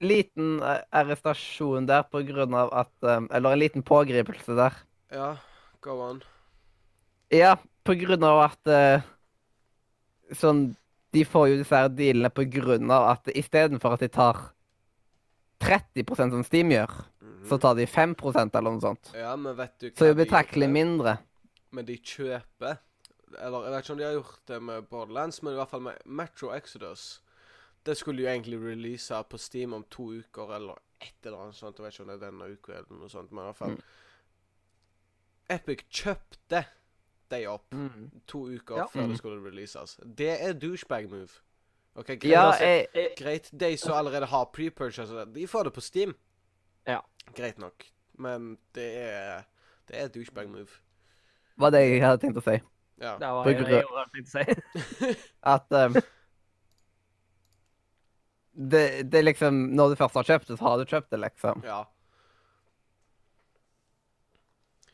liten eh, arrestasjon der på grunn av at Eller en liten pågripelse der. Ja, go on. Ja, på grunn av at eh, Sånn De får jo disse her dealene på grunn av at istedenfor at de tar 30% som Steam gjør, Mhm. så tar de 5% eller noe sånt. Ja, men vet du hva Så det er betraktelig mindre. Men de kjøper Eller jeg vet ikke om de har gjort det med Borderlands, men i hvert fall med Metro Exodus. Det skulle jo egentlig release på Steam om to uker, eller et eller annet sånt. Jeg vet ikke om det er denne uka eller noe sånt, men i hvert fall Mm. Epic kjøpte de opp to uker Ja. før Mm. det skulle releases. Det er douchebag move. Ok, greit. Ja, jeg, jeg, eh, Greit, de som allerede har pre-purchase, de får det på Steam. Ja. Greit nok. Men det er Det er douchebag move. var det jeg hadde tenkt å si. Ja. Det var På jeg, grunn- jeg hadde tenkt å si. At um, det, det er liksom Når du først har kjøpt det, så har du kjøpt det, liksom. ja.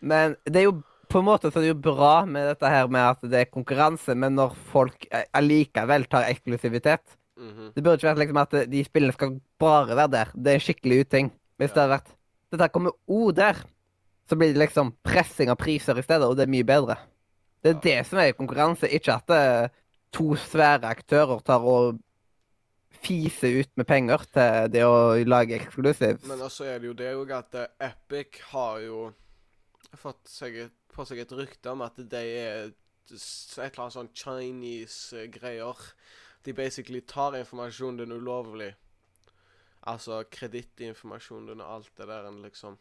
Men det er jo på en måte så er det jo bra med dette her med at det er konkurranse, men når folk allikevel tar eksklusivitet mhm. Det burde ikke vært liksom at de spillene skal bare være der. Det er en skikkelig uting. Hvis det hadde vært Dette kommer O der, så blir det liksom pressing av priser i stedet, og det er mye bedre. Det er det som er konkurranse, ikke at eh, to svære aktører tar og fiser ut med penger til det å lage eksklusivs. Men også er det jo det òg at eh, Epic har jo fått seg et, på seg et rykte om at de er et eller annet sånn Chinese-greier. De basically tar informasjonen din ulovlig. Altså kredittinformasjonen din og alt det der liksom.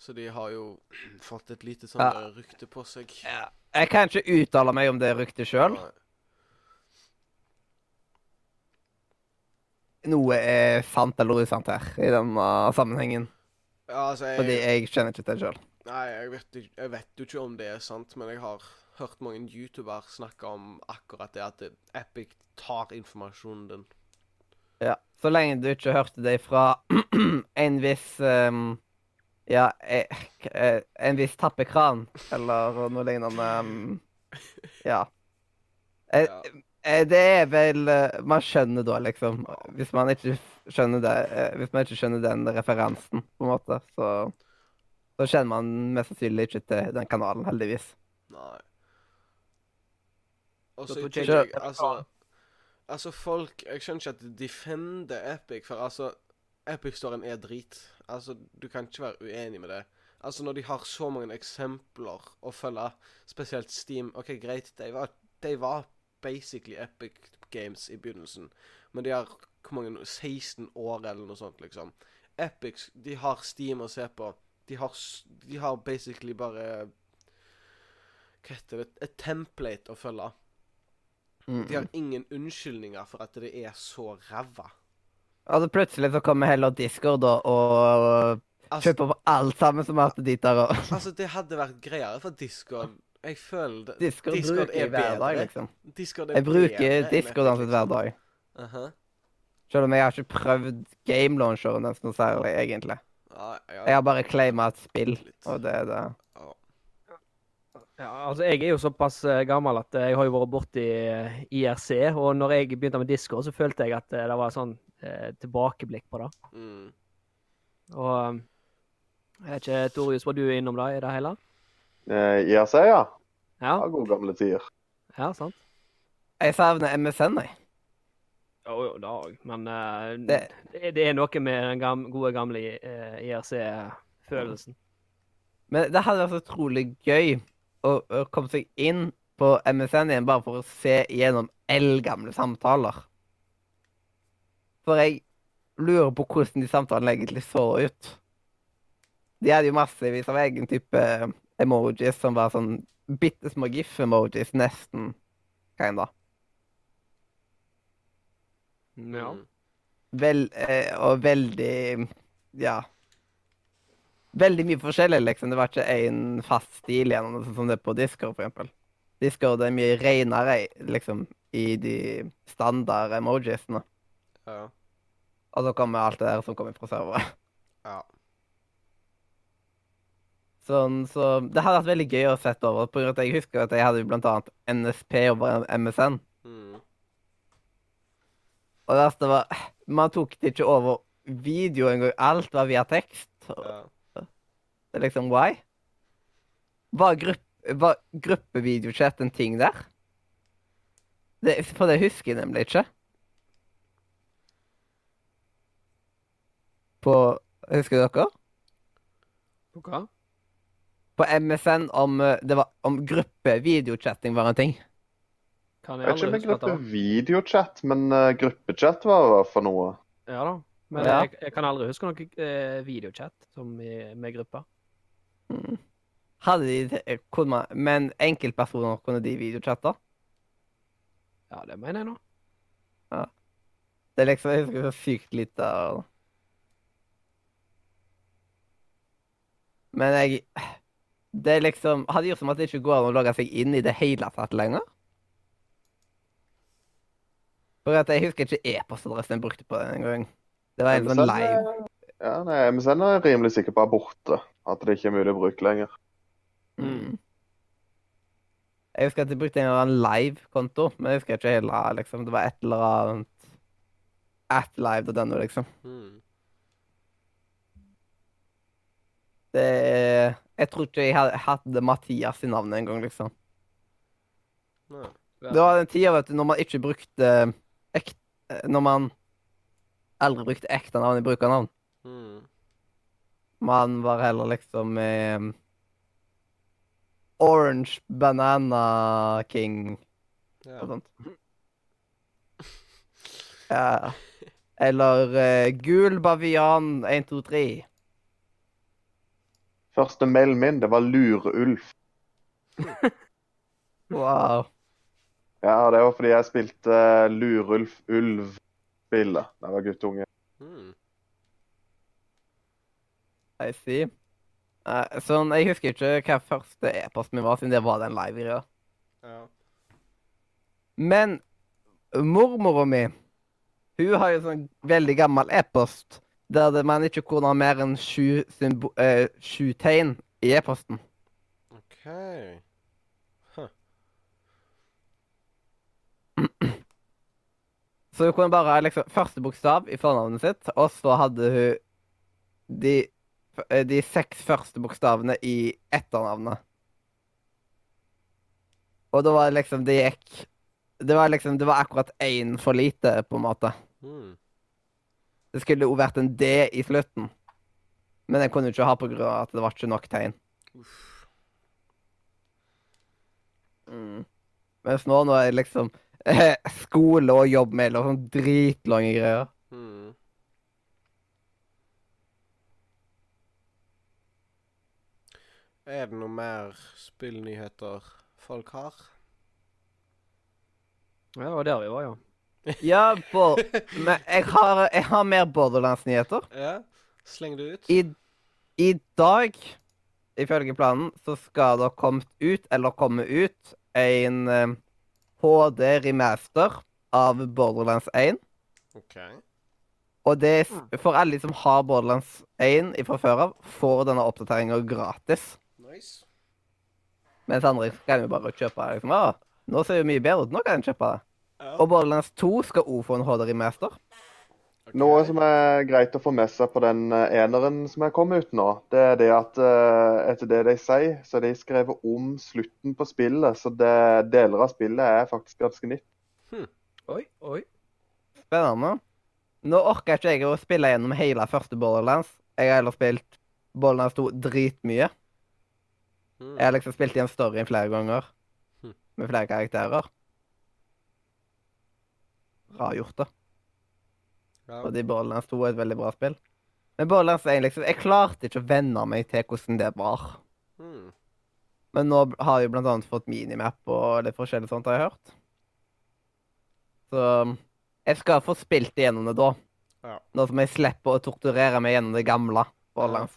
Så de har jo fått et lite sånn Ja. rykte på seg. Ja. Jeg kan ikke uttale meg om det ryktet sjøl. Noe er sant eller usant her i denne sammenhengen. Ja, altså, Fordi jeg, jeg kjenner ikke til det sjøl. nei, jeg, vet, ikke- jeg vet jo ikke om det er sant, men jeg har hørt mange YouTuber snakke om akkurat det, at Epic tar informasjonen din. Ja. Så lenge du ikke hørte det fra en viss ehm, Ja, jeg, k- eh, en viss tappekran, eller noe lignende. ehm, ja. Jeg, Ja. Eh, Det er vel eh, Man skjønner da, liksom. Hvis man ikke skjønner det eh, Hvis man ikke skjønner den referansen, på en måte, så så kjenner man mest sannsynlig ikke til den kanalen, heldigvis. Nei. Også, Så så i tror ikke jeg- altså Altså, folk Jeg skjønner ikke at de defender Epic, for altså Epic-storyen er drit. Altså, du kan ikke være uenig med det. Altså, når de har så mange eksempler å følge, spesielt Steam OK, greit, de var, de var basically Epic Games i begynnelsen, men de har hvor mange 16 år eller noe sånt, liksom. Epic, de har Steam å se på. De har, de har basically bare Hva heter det? Et template å følge. Mm. De har ingen unnskyldninger for at det er så ræva. Altså plutselig så kommer heller Discord og, og Altså, kjøper opp alt sammen som er til dit der. Og altså, det hadde vært greiere for Discord. Jeg føler det. Discord, bruker jeg hver dag, liksom. Discord er Jeg bruker bedre Discord hans hver dag. Uh -huh. Selv om jeg har ikke prøvd game launcheren dens noe særlig, egentlig. Ah, ja. Jeg har bare claima et spill, og det er det. Ja. Ja, altså Jeg er jo såpass eh, gammel at eh, jeg har jo vært borti eh, IRC. Og når jeg begynte med Discord, så følte jeg at det var sånn eh, tilbakeblikk på det. Mm. Og eh, jeg vet ikke, Torius, var du innom det i det hele? Eh, IRC, ja. Ja, ja. Gode gamle tider. ja sant? Jeg savner MSN, jeg. Jo, jo, det òg. Men eh, Det- det, det er noe med den gamle, gode, gamle eh, IRC-følelsen. Men det hadde vært så utrolig gøy å, å komme seg inn på MSN igjen bare for å se gjennom eldgamle samtaler. For jeg lurer på hvordan de samtalene egentlig så ut. De hadde jo massevis av egen type emojis som var sånn bitte små gif-emojis, nesten. Kinda. Ja. Mm. Vel, eh, og veldig Ja. Veldig mye forskjellig, liksom. Det var ikke én fast stil igjen, sånn som det er på Discord, for eksempel. Discord er mye renere, liksom, i de standard emojisene. Ja. Og så kommer alt det der som kommer fra servere. Ja. Sånn, så det hadde vært veldig gøy å sette over. På grunn av at jeg husker at jeg hadde jo blant annet NSP over MSN. Mm. Og det verste var Man tok det ikke over video engang. Alt var via tekst. Ja. Det er liksom why? Var, grupp, var gruppevideochat en ting der? Det, for det husker jeg nemlig ikke. På Husker dere? På hva? På MSN om eh, det var om gruppevideochatting var en ting. Kan Jeg jeg vet ikke om gruppe videochat, men uh, gruppechat var for noe. Ja da. Men Ja. jeg, jeg kan aldri huske noe eh, videochat som i, med gruppa. Mm. Hadde de det- kunne man, Men enkeltpersoner kunne de videochatte? Ja, det mener jeg nå. Det er liksom Jeg husker så sykt lite av Men jeg Det er liksom Hadde gjort som at det ikke går an å logge seg inn i det hele tatt lenger. For at jeg husker ikke e-postadressen jeg brukte på den gang. Det var en sånn live. er- Ja, nei, MSN er jeg rimelig sikker på er borte. At det ikke er mulig å bruke lenger. Mm. Jeg husker at jeg brukte en eller annen live-konto, men jeg husker ikke hele, liksom. Det var et eller annet At live og denne, liksom. Mm. Det er Jeg tror ikke jeg had- hadde Mathias i navnet engang, liksom. Nei. Det var den tida, vet du, når man ikke brukte ekte Når man aldri brukte ekte navn i brukernavn. Mm. Man var heller liksom eh, Orange Banana King Ja. og sånt. Ja. Eller eh, Gul Bavian 123. Første mailen min, det var 'Lurulf'. Wow. Ja, det var fordi jeg spilte uh, Lurulf Ulv-spillet da jeg var guttunge. Mm. I see. Uh, sånn, jeg husker ikke hva første e-posten min var, siden det var den live-greia. Ja. Men mormora mi, hun har jo sånn veldig gammel e-post der det, man ikke kunne ha mer enn sju, eh, sju tegn i e-posten. OK. Huh. Så hun kunne bare ha liksom første bokstav i fornavnet sitt, og så hadde hun de, eh, de seks første bokstavene i etternavnet. Og da var det liksom Det gikk Det var liksom Det var akkurat én for lite, på en måte. Hmm. Det skulle jo vært en D i slutten. Men den kunne jo ikke ha av at det var ikke nok tegn. Uff. Mm. Mens nå, nå er det liksom eh, skole og jobbmail og sånn dritlange greier. Mm. Er det noe mer spillnyheter folk har? Ja, det var der vi var, ja. Ja, Bård. men jeg har, jeg har mer Borderlands-nyheter. Ja, sleng det ut. I, I dag, ifølge planen, så skal det ha kommet ut, eller komme ut, en eh, HD remaster av Borderlands 1. OK. Og det er s- for alle som har Borderlands 1 fra før av, får denne oppdateringa gratis. Nice. Mens andre kan jo bare kjøpe det. Liksom, nå ser det mye bedre ut, nå kan jeg kjøpe det. Og Borderlands 2 skal òg få en HD remaster. ok. Noe som er greit å få med seg på den eh, eneren som er kommet ut nå, det er det at eh, etter det de sier, så har de skrevet om slutten på spillet. Så det, deler av spillet er faktisk ganske nytt. Oi, oi. Spennende. Nå orker ikke jeg å spille gjennom hele første Borderlands. Jeg har heller spilt Borderlands 2 dritmye. Hmm. Jeg har liksom spilt igjen storyen flere ganger. Hm. Med flere karakterer. Bra gjort, da. Ja. Fordi Borderlands 2 er et veldig bra spill. Men Borderlands 1, liksom Jeg klarte ikke å venne meg til hvordan det var. Mm. Men nå har jeg blant annet fått minimap og litt forskjellig sånt, har jeg hørt. Så jeg skal få spilt igjennom det da. Ja. Nå som jeg slipper å torturere meg gjennom det gamle Borderlands.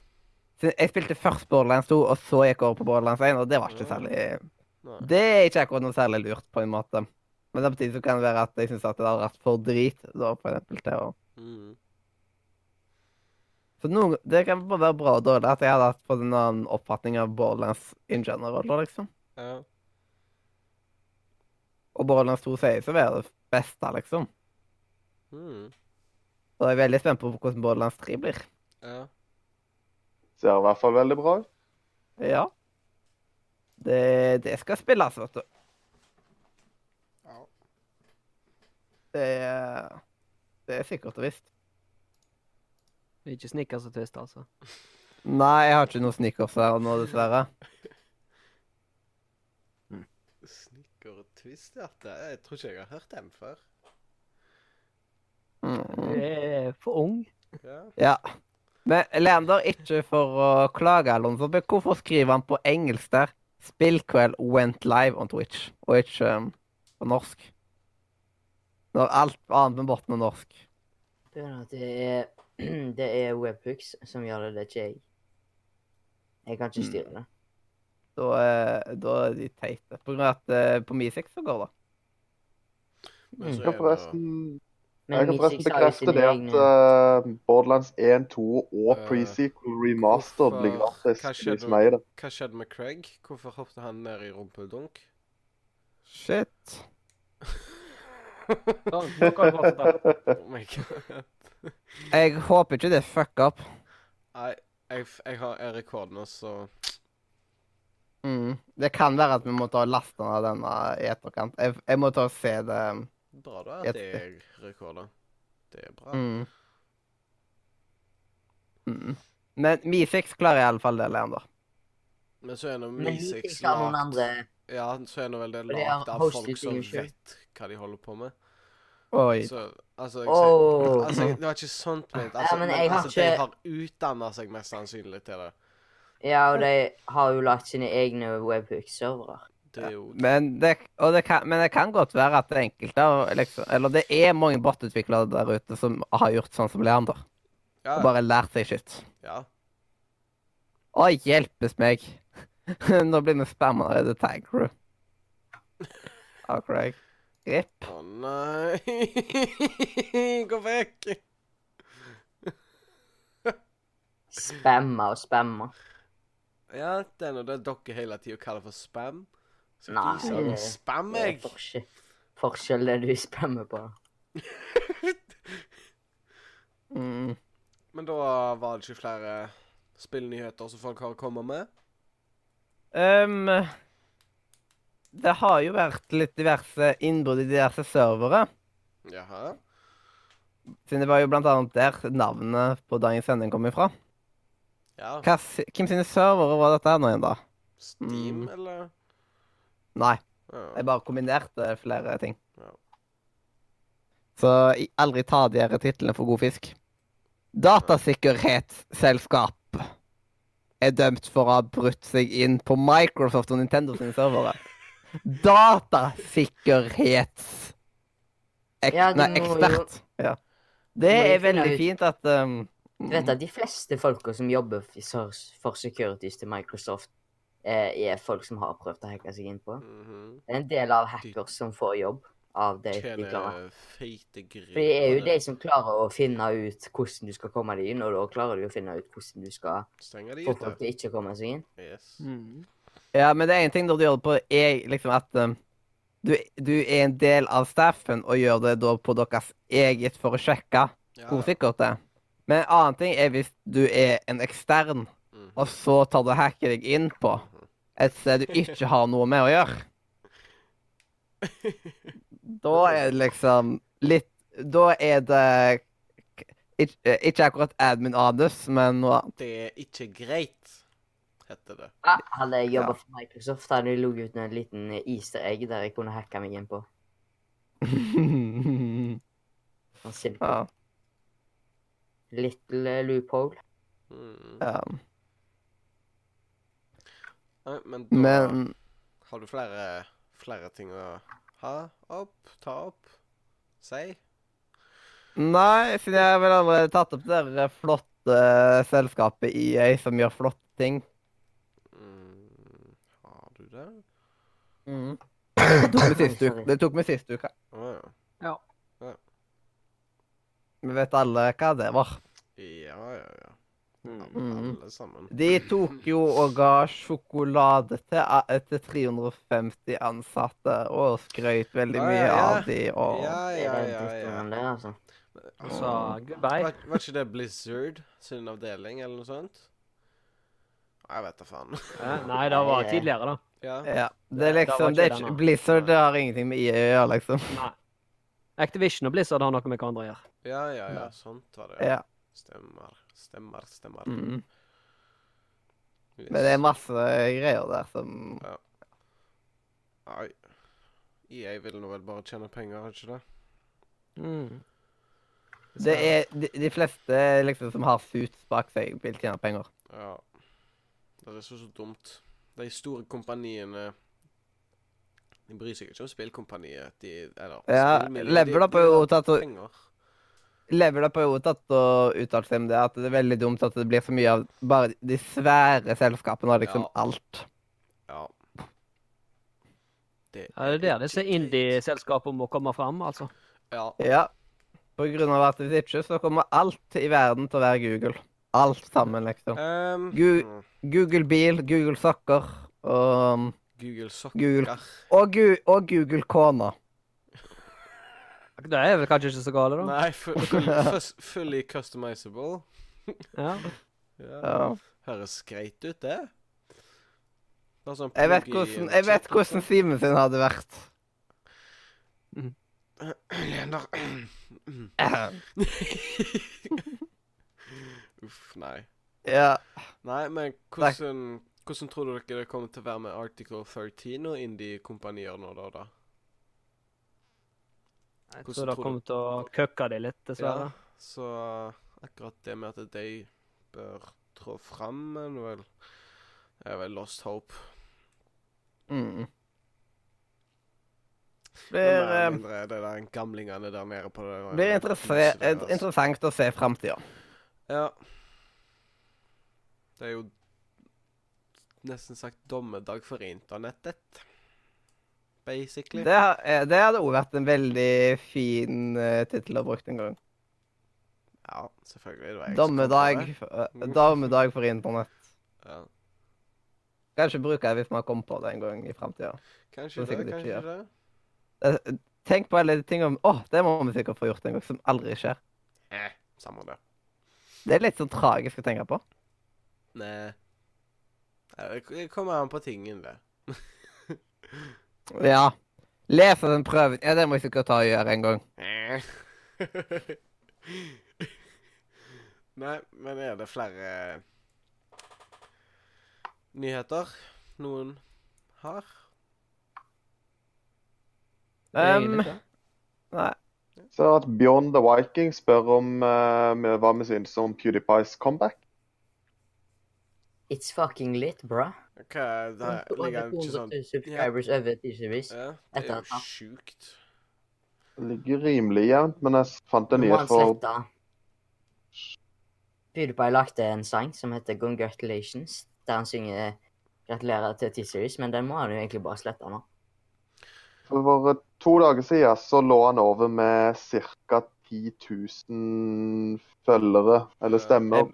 Så jeg spilte først Borderlands 2, og så gikk jeg over på Borderlands 1, og det var ikke særlig Nei. Det er ikke akkurat noe særlig lurt, på en måte. Men samtidig så kan det være at jeg syns at det har vært for drit, da, for eksempel, til å mm. Så noen, det kan bare være bra og dårlig at jeg hadde hatt på en annen oppfatning av Borderlands in general, da, liksom. Ja. Og Borderlands 2 sies å være det beste, liksom. Mm. Og jeg er veldig spent på hvordan Borderlands 3 blir. Ja. Ser i hvert fall veldig bra ut. Ja. Det, det skal spilles, vet du. Det er, det er sikkert og visst. Ikke snickers og twist, altså. Nei, jeg har ikke noe sneakers her nå, dessverre. Snicker og twisthjerte? Jeg tror ikke jeg har hørt dem før. Du Mm. er for ung. Ja. Ja. Men Leander, ikke for å klage, eller noe men hvorfor skriver han på engelsk der 'Spillkveld went live on Twitch', og ikke um, på norsk? Når alt annet med botten er norsk. Det er, det er webhooks som gjør det, det er ikke jeg. Jeg kan ikke styre det. Da, er- da er de teite. På grunn av at eh, på Mi6 så går det. Men Mm. så er forresten, Men jeg kan forresten bekrefte det at eh, Borderlands 1, 2 og Eh, pre-sequel remastered blir gratis. hva skjedde? som. Hva skjedde med Craig? Hvorfor hoppet han ned i rumpeldunk? Shit. Sånn, nå kan du fortsette. Oh my god. Jeg håper ikke det fucker opp. Nei, jeg, jeg har jeg rekord nå, så Mm. Det kan være at vi må ta lasten av denne i etterkant. Jeg, jeg må ta og se det. Bra da at Jeg- rekorder. Det er bra. Mm. Mm. Men Mi6 klarer i alle fall det, Leander. Men så er nå Men Mi6 lagd Ja, så er nå vel det er lagd av folk som vet hva de holder på med. Oi. Så altså, jeg, oh. altså Det var ikke sånt ment. Ja, Altså, men men jeg har altså, de har utdanna seg mest sannsynlig til det. Ja, og de har jo lagt sine egne webhook-servere. Det jo Men det, og det, kan, men det kan godt være at det er enkelte av- liksom, Eller det er mange bot-utviklere der ute som har gjort sånn som Leander. Ja, Og bare lært seg shit. ja. Å, hjelpes meg. Nå blir vi spamma i The Tag Crew. Av Craig. Rip. Å nei Gå vekk! Spamma og spamma. Ja, det er nå det dere hele tida kaller for spam. Så Nei, viser det- spam Det er forskjell, forskjell det du spammer på. Mm. Men da var det ikke flere spillnyheter som folk har kommet med? Ehm, det har jo vært litt diverse innbrudd i diverse servere. Jaha. Siden det var jo blant annet der navnet på dagens sending kom ifra. Ja. Hva, hvem sine servere var dette her nå igjen, da? Steam, Mm. eller? Nei, Ja. jeg bare kombinerte flere ting. Ja. Så aldri ta de her titlene for god fisk. Datasikkerhetsselskap er dømt for å ha brutt seg inn på Microsoft og Nintendo sine servere. Datasikkerhets... Ek Ja, nei, ekspert. Ja. Det er veldig ut- fint at um, Du vet at de fleste folka som jobber for for securities til Microsoft, eh, er folk som har prøvd å hacke seg inn på. Mhm. Det er en del av hackers som får jobb av det de klarer. For det er jo de som klarer å finne ut hvordan du skal komme deg inn, og da klarer du å finne ut hvordan du skal få folk til ikke å komme seg inn. Yes. Mm. Ja, men det er en ting når du gjør det på er liksom at um, du, du er en del av staffen og gjør det da på deres eget for å sjekke Ja. hvor sikkert det er. Men en annen ting er hvis du er en ekstern, mm. og så tar du og hacker deg inn på et sted du ikke har noe med å gjøre. Da er det liksom litt Da er det ikke, ikke akkurat admin anus, men noe annet. Det er ikke greit, heter det. Ja, hadde jeg jobba Ja. for Microsoft, hadde de ligget ut en liten easter egg der jeg kunne hacka meg inn på. Sånn simpel. ja, Little eh, loophole. Mm. ja. Nei, men da Men har du flere, flere ting å ha opp, ta opp, si? Nei, siden jeg vel allerede tatt opp det der flotte selskapet EA som gjør flotte ting. Mm. Det? Tok meg sist uke. Det tok meg sist uke. Å ja. Vi vet alle hva det var. Ja, ja, ja. Mm. Alle sammen. De tok jo og ga sjokolade til, til 350 ansatte og skrøt veldig Ja, mye ja, ja. av de og Ja, ja, ja, ja. altså. Og så goodbye. Var, var ikke det Blizzard sin avdeling, eller noe sånt? Jeg vet da faen. Nei, det var tidligere, da. ja. Ja. Det er liksom det er ikke, Blizzard det har ingenting med EA å gjøre, liksom. Nei. Activision og Blizzard har noe med hverandre å gjøre. ja, ja, ja. Sånt var det. Ja. Stemmer. Stemmer, stemmer. Mm. Yes. Men det er masse greier der som Ja. Nei. EA vil nå vel bare tjene penger, er ikke det? Mm. Det er de, de fleste liksom som har suits bak seg, vil tjene penger. Ja. Det er så, så dumt. De store kompaniene De bryr seg ikke om spillkompaniet. De, eller Ja, spillmiljøet, på jo tatt og penger. på jo tatt og uttalt seg om det, at det er veldig dumt at det blir så mye av bare de svære selskapene og liksom Ja. alt. Ja. Det Ja, det er der disse indie-selskapene må komme fram, altså. Ja. Ja. På grunn av at hvis ikke, så kommer alt i verden til å være Google. Alt sammen, liksom. Um, Gu- hmm, Google bil, Google sokker og, Google sokker. Google. og, Gu og Google kona. Det er vel kanskje ikke så gale, da. Nei, fu- full, fully customizable. Ja. Ja. Høres greit ut, det. det sånn Jeg vet hvordan, jeg vet hvordan Simen sin hadde vært. liksom. Uff, nei. Ja. Nei, men hvordan, hvordan tror dere det kommer til å være med Article 13 og indie-kompanier nå, da? da? Jeg Hvordan tror det tror kommer til å køkke dem litt, dessverre. så akkurat det med at de bør trå fram, er vel er vel lost hope. Mm. Blir, eh, mindre det der gamlingene der nede på det blir det interessant å se framtida. Ja. Det er jo nesten sagt dommedag for internettet. Basically. Det, har- eh, det hadde òg vært en veldig fin uh, tittel å bruke en gang. Ja, selvfølgelig. Dommedag, det. eh, dommedag for internett. Ja. Kanskje jeg det hvis man kommer på det en gang i framtida. Kanskje Det ikke kanskje det. tenk på alle de tingene Å, det må vi sikkert få gjort en gang, som aldri skjer. Eh, samme det. Det er litt sånn tragisk å tenke på. Nei. Det kommer an på tingen, det. Ja. Lese den prøven. Ja, det må jeg sikkert ta og gjøre en gang. Nei, men er det flere nyheter noen har? Um, nei. Så at Beyond the Viking spør om uh, hva vi synes om PewDiePies comeback. It's fucking lit, bro. Er det er Ligger ikke sånn 200 subscribers over T-series. Ja, det er jo sjukt. Det ligger rimelig jevnt, men jeg fant en han for. PewDiePie lagde en sang som heter Congratulations, der han synger gratulerer til T-Series, men den må han jo egentlig bare slette nå. For to dager siden så lå han over med ca. 10 000 følgere, eller stemmer.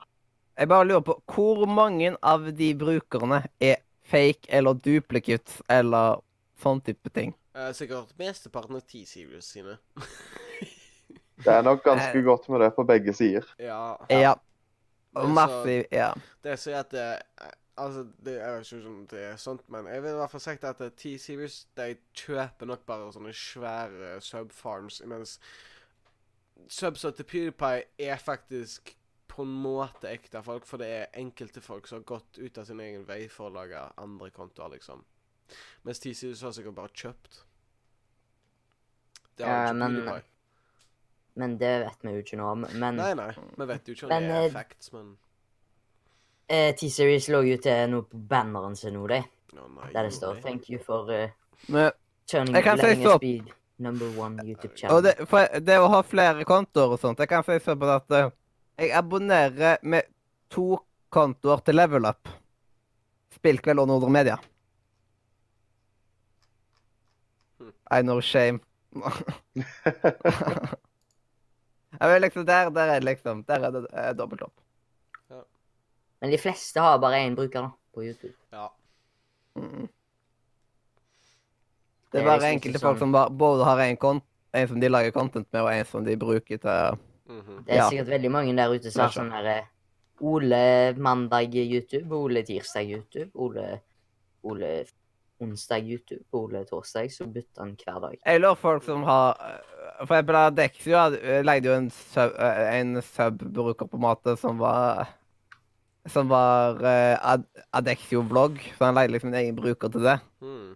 Jeg bare lurer på hvor mange av de brukerne er fake eller duplicate eller sånn type ting? Eh, sikkert mesteparten av T-Series sine. Det er nok ganske godt med det på begge sider. Ja. Ja. ja. Massiv Ja. Det sier at det, Altså, det, jeg vet ikke om det er sånt, men jeg vil i hvert fall si at T-Series de kjøper nok bare sånne svære subfarms, mens subsa til PewDiePie er faktisk på en måte ekte folk, for det er enkelte folk som har gått ut av sin egen vei for å lage andre kontoer, liksom. Mens T-Series har sikkert bare kjøpt. Det har Ja, ikke men- PewDiePie. Men det vet vi jo ikke noe om. Men Nei, nei, vi vet jo ikke om det er eh, facts, men eh, T-Series lå jo til noe på banneren sin nå, de. Oh, nei. Der det står 'Thank you for uh, Men, turning Jeg kan letting us be number one YouTube channel'. og det, for det å ha flere kontoer og sånt Jeg kan si på at uh, jeg abonnerer med to kontoer til Level Up. Spillkveld og Nordre Media. I know shame. Jeg vet liksom, der, der er det liksom Der er det eh, dobbelt opp. Men de fleste har bare én bruker da, på YouTube. Ja. Mm. Det er bare liksom enkelte folk sånn- som både har en, kont en som de lager content med, og en som de bruker til mhm. Det er Ja. sikkert veldig mange der ute som har sånn her Ole mandag YouTube, Ole tirsdag YouTube, Ole, Ole onsdag YouTube, Ole torsdag, så bytter han hver dag. Jeg lurer folk som har eh, For eksempel Adexio hadde- lagde jo en sub- eh, en sub-bruker på en måte som var Som var uh, Ad Adexio-vlogg. Så han lagde liksom en egen bruker til det, Mm.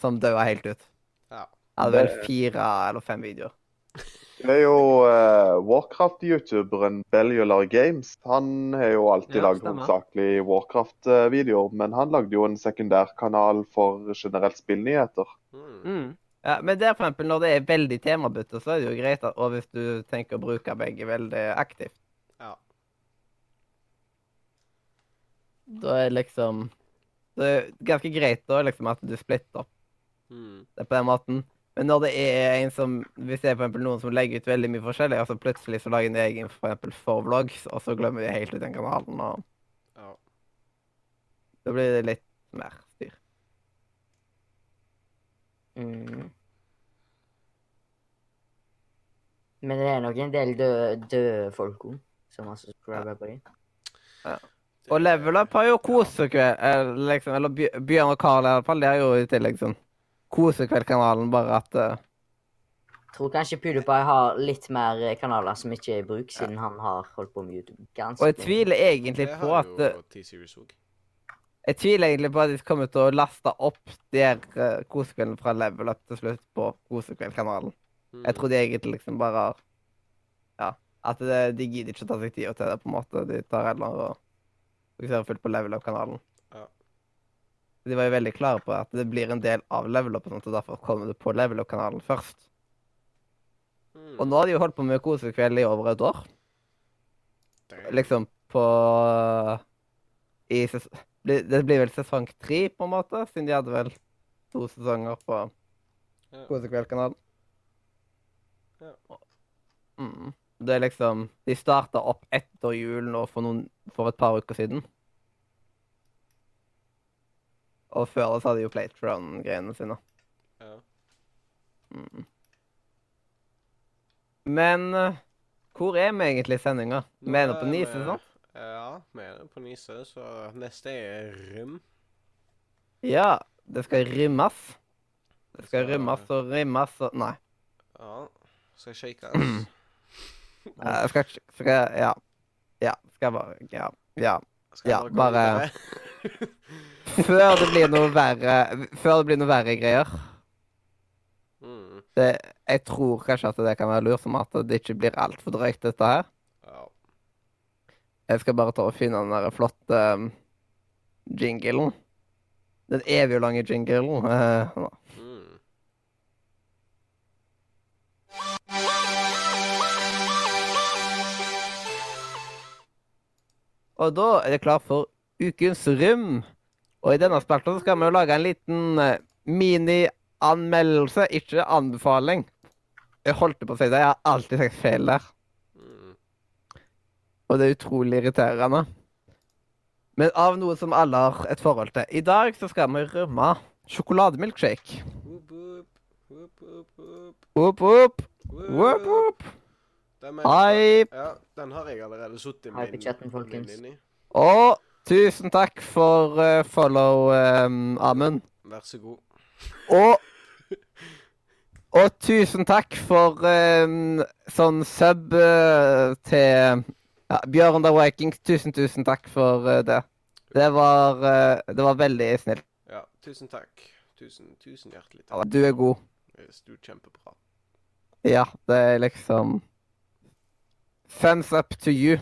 som døde helt ut. Ja. Hadde vel fire eller fem videoer. Det er jo uh, Warcraft-youtuberen Bellular Games. Han har jo alltid Ja, lagd hovedsakelig Warcraft-videoer, men han lagde jo en sekundærkanal for generelt spillnyheter. Mm. Mm. Ja, men der for eksempel, når det er veldig temabytte, så er det jo greit, at, og hvis du tenker å bruke begge veldig aktivt, Ja. Da er liksom Det er ganske greit da, liksom, at du splitter opp Mm. det på den måten. Men når det er en som Hvis det er for eksempel noen som legger ut veldig mye forskjellig, og så plutselig så lager en egen for eksempel for vlogs, og så glemmer de helt ut den kanalen, og ja. da blir det litt mer styr. Mm. Men det er nok en del døde, døde folk òg, som har subscriber på dem. Og Level Up har jo kosekveld, liksom, eller Bjørn og Carl i alle fall, det er jo i tillegg sånn kosekveldkanalen, bare at Jeg Tror kanskje PewDiePie har litt mer eh, kanaler som ikke er i bruk, siden han har holdt på med YouTube ganske Og jeg tviler egentlig på har at eh. Jeg tviler egentlig på at de kommer til å laste opp der kosekvelden uh, fra Level Up til slutt på kosekveldkanalen. Mm. Jeg tror de egentlig liksom bare har Ja. At det, de gidder ikke å ta seg tid til det, på en måte. De tar heller og fokuserer fulgt på Level Up-kanalen. Ja. De var jo veldig klare på at det blir en del av Level Up, og sånt, og derfor kommer det på Level Up-kanalen først. Mm. Og nå har de jo holdt på med kosekveld i over et år. Damn. Liksom på i ses Det blir vel sesong tre, på en måte, siden de hadde vel to sesonger på. Kosekveldkanalen. Ja. Mm. Det er liksom De starta opp etter jul nå for, noen, for et par uker siden. Og før det så hadde de jo Playtron-greiene sine. Ja. Men eh, hvor er vi egentlig i sendinga? Vi er nå på Nise, sant? Ja, vi er på Nise, så neste er Rym. Ja. Det skal rymmes. Det skal Så- rymmes og rymmes og Nei. Ja. Skal shakes. Jeg skal ikke skal jeg, Ja. Ja. Skal jeg bare Ja. Ja. Ja, bare- Før det blir noe verre Før det blir noe verre greier. Mm. Det, jeg tror kanskje at det kan være lurt, som at det ikke blir altfor drøyt, dette her. Jeg skal bare ta og finne den der flotte um, jinglen. Den evig lange jinglen. eh, og da er det klart for ukens rym. Og i denne spalten skal vi jo lage en liten eh, mini-anmeldelse, ikke anbefaling. Jeg holdt på å si det, jeg har alltid sagt feil der. Og det er utrolig irriterende. Men av noe som alle har et forhold til. I dag så skal vi rømme sjokolademilkshake. Opp, opp. Opp, whoop, Hei. Ja, den har jeg allerede sittet i min, chatten, folkens. min. Og tusen takk for uh, follow, um, Amund. Vær så god. Og Og tusen takk for um, sånn sub uh, til ja, Bjørn the Vikings. Tusen, tusen takk for uh, det. Det var, uh, det var veldig snilt. Ja, tusen takk. Tusen, tusen hjertelig Ja, takk. Du er god. Du er kjempebra. Ja, det er liksom Thumbs up to you.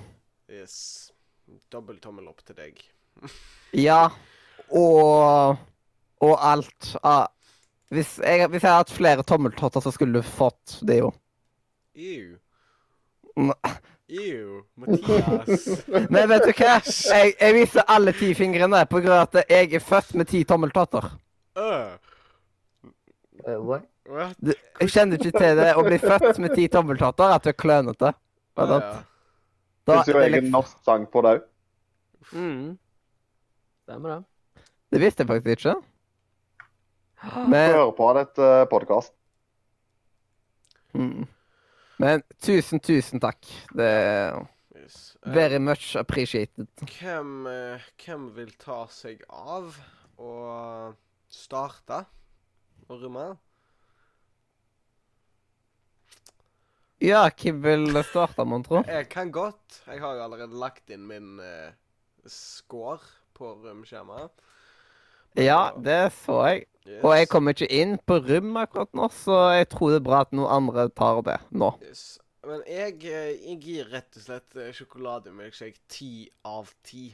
Yes. Dobbel tommel opp til deg. Ja. Og Og alt. Ah, hvis, jeg, hvis jeg hadde hatt flere tommeltotter, så skulle du fått det, jo. Ew. Ew. Mathias. Men vet du hva? Jeg, jeg viser alle ti fingrene på grunn av at jeg er født med ti tommeltotter. Øh. Uh, what? What? Du, jeg kjenner ikke til det å bli født med ti tommeltotter, at du er klønete. Ja, Da, ja. da, Fins jo det, egen norsk sang på det òg. Mm. Stemmer det. det visste jeg faktisk ikke. Men, Hør på dette podkast. mm. Men tusen, tusen takk. Det er Yes. Eh, very much appreciated. hvem, eh, hvem vil ta seg av og starte å rømme? Ja, hvem vil starte, mon tro? Jeg kan godt. Jeg har jo allerede lagt inn min uh, score på rømskjemaet. Ja, det så jeg. Yes. Og jeg kommer ikke inn på rom akkurat nå, så jeg tror det er bra at noen andre tar det nå. Yes. Men jeg, eh, jeg gir rett og slett eh, sjokolademilkshake ti av ti.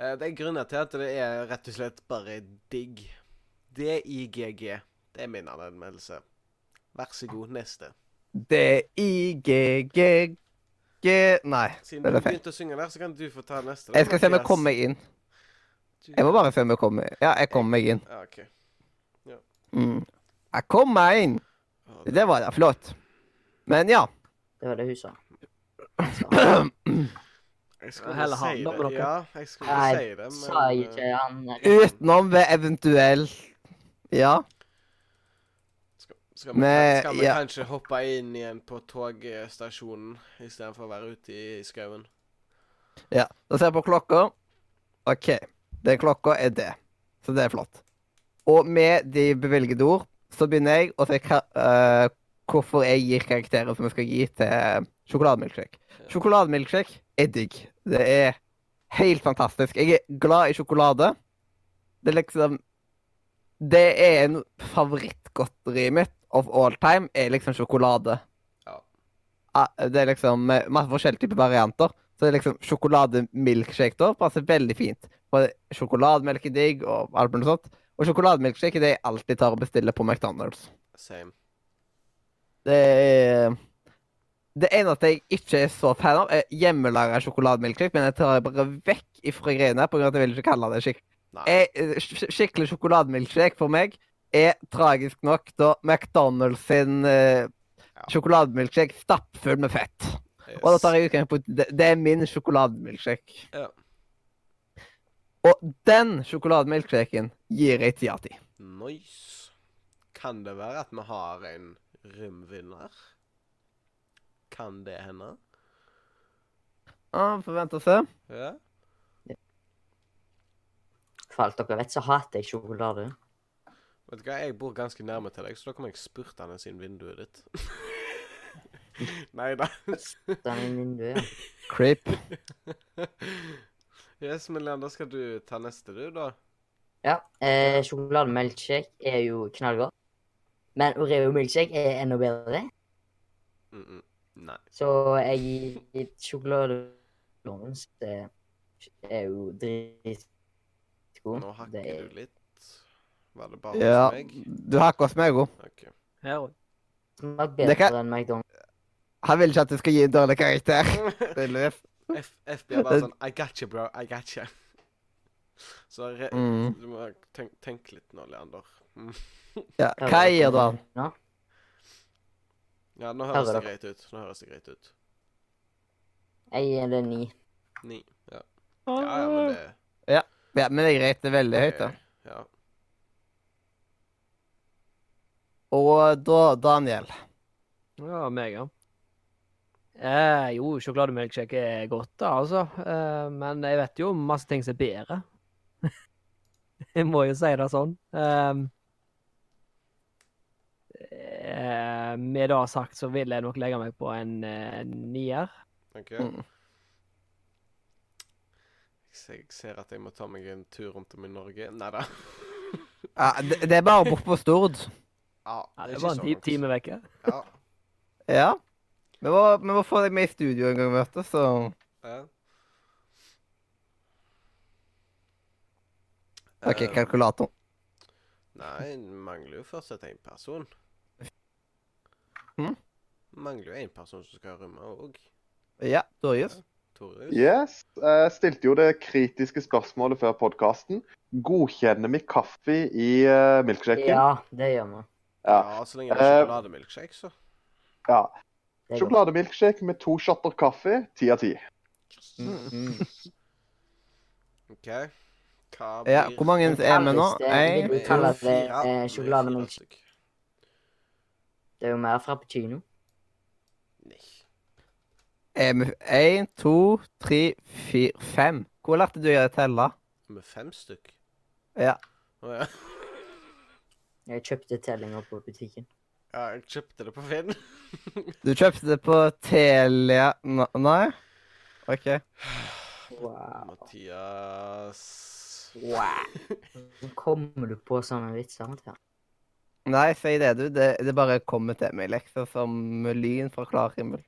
Det er grunner til at det er rett og slett bare digg. D-I-G-G. Det er min anmeldelse. Vær så god, neste. D-I-G-G-G Nei. Siden Det du er feil. begynte å synge der, så kan du få ta neste. Jeg skal se om jeg kommer meg inn. Jeg må bare se om jeg kommer Ja, jeg kommer meg inn. Ja, OK. Mm. Jeg kom meg inn! Det var da flott. Men ja. Det var det hun sa. Jeg skulle Heller ha si den, det. med dere. Ja, jeg skulle Nei, si det, sa men ikke eh, han Utenom ved eventuell Ja. Skal, vi, Men, skal vi ja. kanskje hoppe inn igjen på togstasjonen istedenfor å være ute i skauen? ja. Da ser jeg på klokka. OK. Den klokka er det. Så det er flott. Og med de bevilgede ord så begynner jeg å se hva, uh, hvorfor jeg gir karakterer som jeg skal gi til sjokolademilkshake. Sjokolademilkshake er digg. Det er helt fantastisk. Jeg er glad i sjokolade. Det er liksom Det er en favorittgodteriet mitt of all time, er liksom sjokolade. Ja. Ah, Det er liksom eh, masse forskjellige typer varianter. Så det er liksom sjokolademilkshake da passer veldig fint. For sjokolademelk er digg, og alt mulig sånt. Og sjokolademilkshake er det jeg alltid tar og bestiller på McDonald's. Same. Det er Det eneste jeg ikke er så fan av, er hjemmelaga sjokolademilkshake, men jeg tar det bare vekk ifra greiene av at jeg vil ikke kalle det skikk Nei. Jeg, eh, skikkelig sjokolademilkshake for meg er tragisk nok da McDonald's sin uh, Ja. sjokolademilkshake stappfull med fett. yes. Og da tar jeg utgangspunkt på det. Det er min sjokolademilkshake. Ja. Og den sjokolademilkshaken gir jeg ti av ti. Nice. kan det være at vi har en rømvinner? Kan det hende? Ja, Får vente og se. Ja. For alt dere vet, så hater jeg sjokolade. Vet du hva, jeg bor ganske nærme til deg, så da kommer jeg spurte han inn vinduet ditt. Nei da. Den er i vinduet, ja. Creep. yes, men da skal du ta neste, du, da? Ja, eh, Sjokolademelkshake er jo knallgodt. Men Oreo milkshake er enda bedre. Mm -mm. Nei. Så jeg gir det er jo dritgod. Nå hakker Det er du litt. Var det bare Ja, hos meg? du hakker hos meg òg. Ok. Her òg. smak bedre kan- enn McDonald's. Han vil ikke at du skal gi en dårlig karakter. tydeligvis. F FB er bare sånn I got you, bro. I got you. Så re Mm. du må tenk tenke litt nå, Leander. Mm. Ja, hva gir du han? Ja. Ja, nå høres det greit ut. Nå høres det greit ut. Jeg gir det ni. Ni. Ja. Ja, ja, men det Ja, men jeg rater veldig høyt, da. Ja. Og da Daniel. Ja, meg, ja. Eh, jo, sjokolademilkshake er godt, da, altså. Eh, men jeg vet jo masse ting som er bedre. jeg må jo si det sånn. Eh, eh, med det sagt så vil jeg nok legge meg på en en nier. Okay. Mm. Så jeg ser at jeg må ta meg en tur rundt om i Norge. Nei da. Ja, det, det er bare borte på Stord. Ja, Ja, det ikke var en så ti langt. time vekke. Ja. Ja. Vi må, vi må få deg med i studio en gang, vet du, så ja. OK, Eh, kalkulator. Nei, mangler jo fortsatt én person. Mhm. Mangler jo én person som skal rømme òg. Ja, Torjus. Torjus. Yes. Jeg stilte jo det kritiske spørsmålet før podkasten. Godkjenner vi kaffe i uh, milkshaken? Ja, det gjør vi. Ja. Ja, så lenge det er Eh, sjokolademilkshake, så. ja. Sjokolademilkshake med to shotter kaffe, ti av ti. Mm. OK. Hva Ja, hvor mange er vi nå? Jeg Én, vil kalle det, fire. eh, sjokolademilkshake? Det er jo mer frappuccino. Nei. Én, to, tre, fire, fem. Hvor lærte du å telle? Med fem stykk? Ja. Oh, ja. Jeg kjøpte tellinga på butikken. ja. Jeg kjøpte det på Finn. Du kjøpte det på Telia Nei? OK. Wow. Mathias Wow. kommer du på sånne vitser? Mathias? Nei, si det, du. Det, det bare kommer til meg, liksom, som lyn fra klar himmel.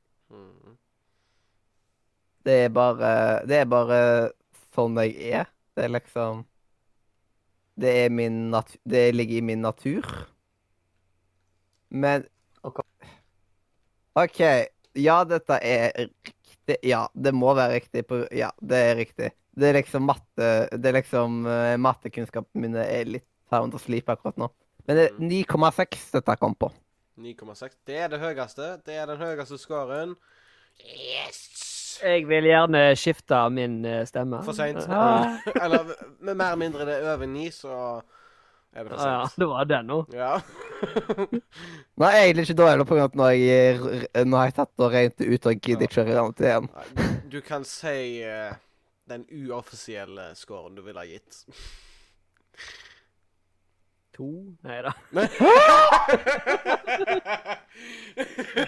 Mm. Det er bare Det er bare sånn jeg er. Det er liksom Det er min nat Det ligger i min natur. Men Ok. Ja, dette er riktig. Ja, det må være riktig. På, ja, det er riktig. Det er liksom matte Det er liksom uh, Mattekunnskapene mine er litt sound sleep akkurat nå. Men det er 9,6 dette kom på. 9,6. Det er det høyeste. Det er den høyeste scoren. Yes! Jeg vil gjerne skifte min eh, stemme. For seint. Ah, Eller med mer eller mindre det er over ni, så er det for ja, det var det nå. Ja. Nå er jeg egentlig ikke dårlig på grunn av at nå har jeg, har jeg tatt og regnet det ut og gidder ikke å regne det igjen. Nei, du- kan si uh, den uoffisielle scoren du ville ha gitt. To? Nei da. Nei.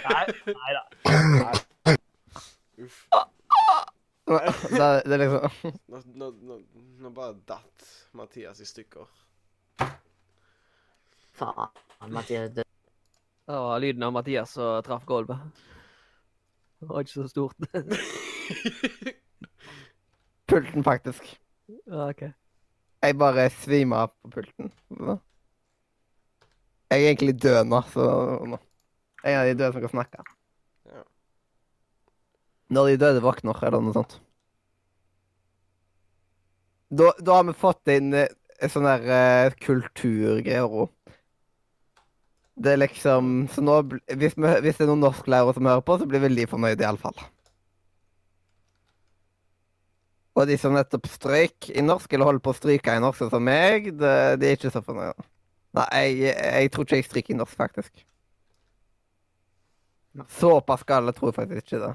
Nei, nei da. Uff. Det, det er liksom Nå, nå, nå, nå bare datt Mathias i stykker. Faen, Mathias. død. Det var lyden av Mathias som traff gulvet. Det var ikke så stort. pulten, faktisk. Ja, OK. Jeg bare svimer av på pulten. Så. Jeg er egentlig død nå, så nå. Jeg er en av de døde som kan snakke. Når de døde våkner, eller noe sånt. Da, da har vi fått inn en sånn der uh, kulturgreier òg. Det er liksom Så nå hvis, vi, hvis det er noen norsklærere som hører på, så blir vi veldig fornøyde, iallfall. Og de som nettopp strøyk i norsk, eller holder på å stryke i norsk, sånn som meg, det, de er ikke så fornøyde. Nei, jeg, jeg tror ikke jeg stryker i norsk, faktisk. Såpass gale tror jeg faktisk ikke det.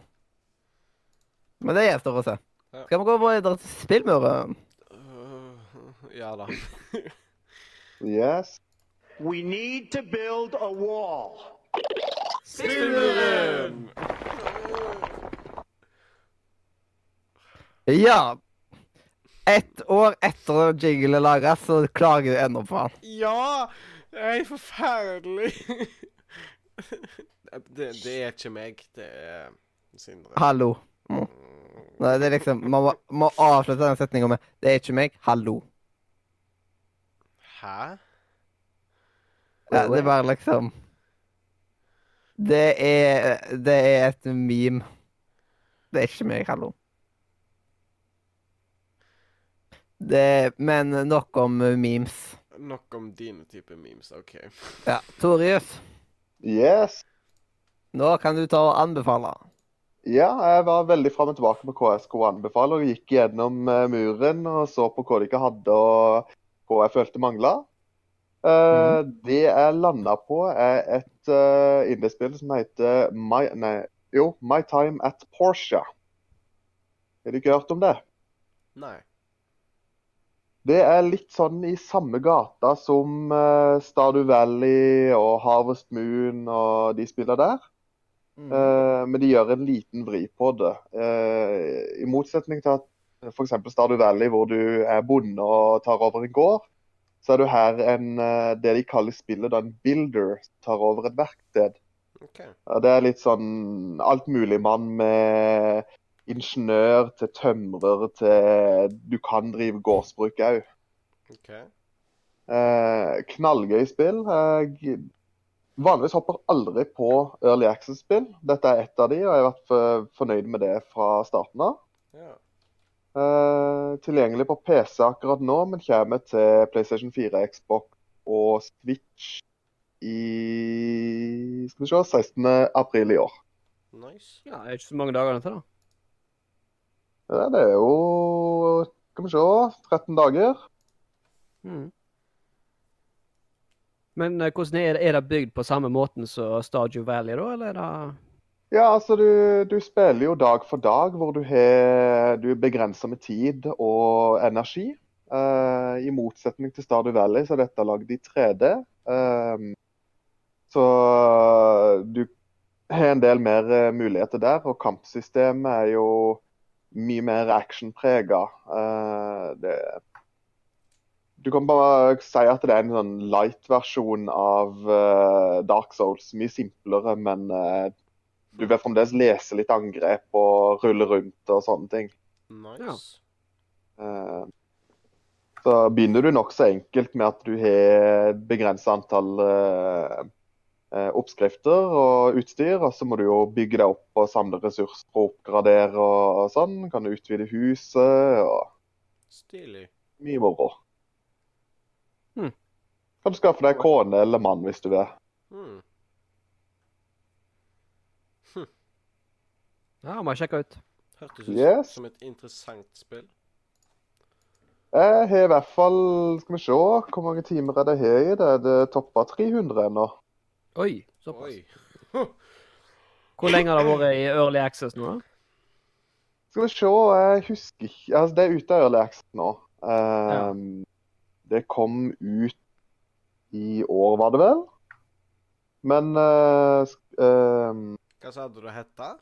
Men det gjenstår å se. Skal vi gå videre til spillmuren? Uh, ja da. Yes. We need to build a wall. Spillmuren! Ja. Ett år etter jingle er laga, så klager du ennå på han. Ja! Det er forferdelig. det, det er ikke meg. Det er Sindre. Hallo. Mm. Nei, det er liksom Man må, må avslutte den setninga med 'Det er ikke meg'. Hallo. Hæ? Ja, det er bare liksom Det er Det er et meme. Det er ikke meg, hallo. Det, men nok om memes. Nok om dine type memes. OK. Ja, Torius, Yes. nå kan du ta og anbefale. Ja, jeg var veldig fram og tilbake med hva jeg skulle anbefale, og gikk gjennom eh, muren og så på hva de ikke hadde, og hva jeg følte mangla. Mm. Det jeg landa på, er et uh, indiespill som heter My, nei, jo, My Time at Porsche. Har du ikke hørt om det? Nei. Det er litt sånn i samme gata som uh, Stardew Valley og Harvest Moon og de spiller der. Eh, men de gjør en liten vri på det. Uh, I motsetning til at f.eks. Stardew Valley, hvor du er bonde og tar over en gård, så er du her en, uh, det de kaller spillet da, en builder, tar over et verksted. Okay. Ja, Det er litt sånn altmuligmann med ingeniør til tømrer til Du kan drive gårdsbruk òg. Okay. Knallgøy spill. Jeg vanligvis hopper aldri på Early Access-spill. Dette er ett av de, og jeg har vært fornøyd med det fra starten av. Ja. Uh, tilgjengelig på PC akkurat nå, men kommer til PlayStation 4, Xbox og Switch i skal vi se, 16. april i år. Nice. Ja, det er ikke så mange dager til, da. Ja, det er jo Skal vi se 13 dager. Mm. Men eh, hvordan er det, er det bygd på samme måten som Stardew Valley, da, eller er det Ja, altså du, du spiller jo dag for dag, hvor du, har, er begrensa med tid og energi. Uh, I motsetning til Stardew Valley så er dette lagd i 3D. Uh, så du har en del mer uh, muligheter der, og kampsystemet er jo mye mer actionprega. Uh, det du kan bare si at det er en sånn light-versjon av uh, Dark Souls. Mye simplere, men uh, du vil fremdeles lese litt angrep og rulle rundt og sånne ting. Nice. Eh, så begynner du nokså enkelt med at du har begrensa antall oppskrifter og utstyr, og så må du jo bygge deg opp og samle ressurser og oppgradere og, og sånn. Kan du utvide huset og Stilig. mye moro. Kan du skaffe deg kone eller mann hvis du vil. Hmm. Ja, må jeg sjekke ut. Hørtes ut Yes. som et interessant spill. Jeg har i hvert fall Skal vi se hvor mange timer er det her i det? Det topper 300 ennå. Oi, såpass. Oi. Hvor lenge har det vært i Early Access nå? da? Skal vi se, jeg husker ikke Altså, det er ute av Early Access nå. Ehm, Det kom ut i år, var det vel? Men uh, ehm, Hva sa du det hette?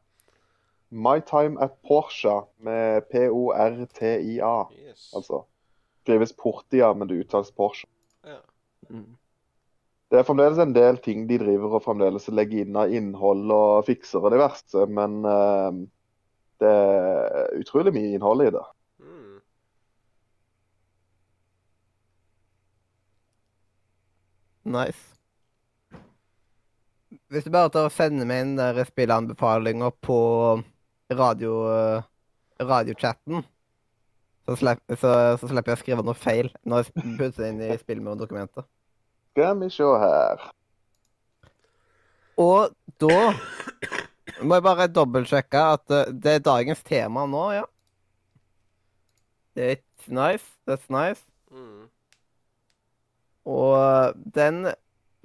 My Time at Porsche med P-O-R-T-I-A. Yes. Altså. Skrives Portia, men det uttales Porsche. Ja. Mm. Det er fremdeles en del ting de driver og fremdeles legger inn av innhold og fikser og diverse, men uh, det er utrolig mye innhold i det. Hmm. Nice. Hvis du bare tar og sender meg inn der spilleanbefalinger på radio, eh, radiochatten, så, slepp, så, så slipper jeg å skrive noe feil når jeg putter det inn i spillmorddokumentet. Skal vi se her. Og da må jeg bare dobbeltsjekke at eh, det er dagens tema nå, ja. It's nice. That's nice. Hmm. Og den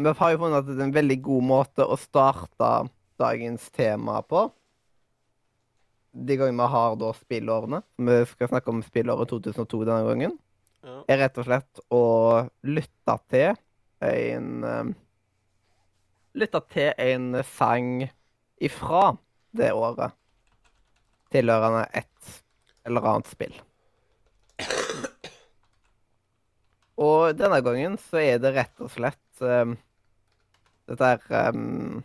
Vi har jo funnet at det er en veldig god måte å starte dagens tema på. De gangene vi har da spillårene. Vi skal snakke om spillåret 2002 denne gangen. Ja. Er rett og slett å lytte til en eh, Lytte til en sang ifra det året. Tilhørende et eller annet spill. Og denne gangen så er det rett og slett um, Dette er um,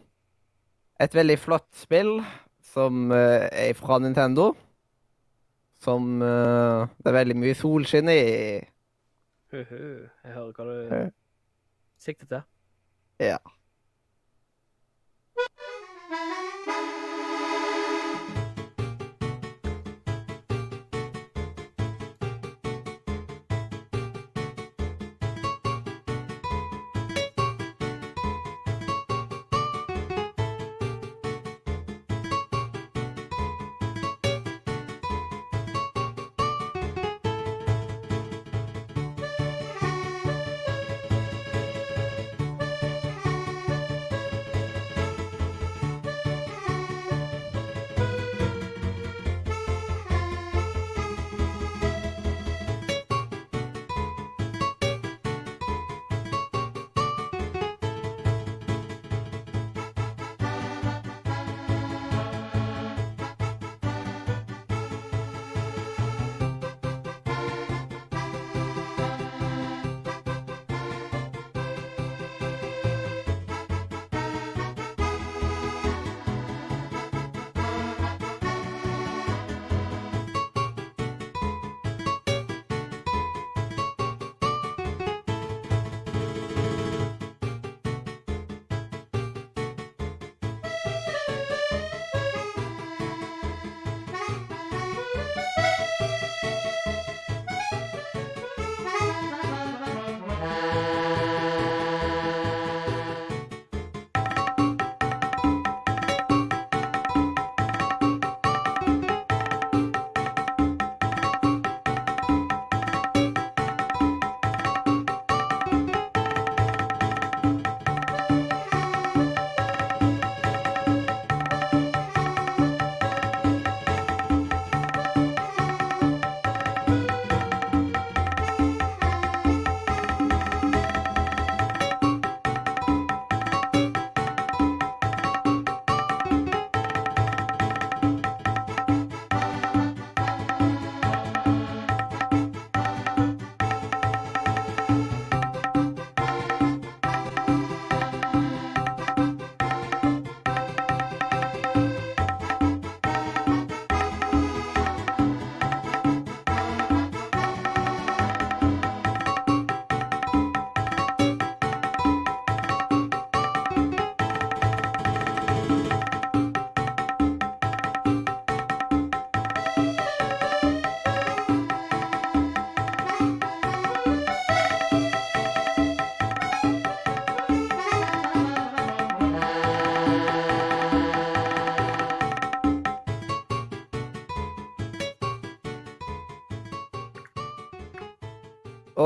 et veldig flott spill som uh, er fra Nintendo. Som uh, det er veldig mye solskinn i. Huhu, Jeg hører hva du sikter til. Ja.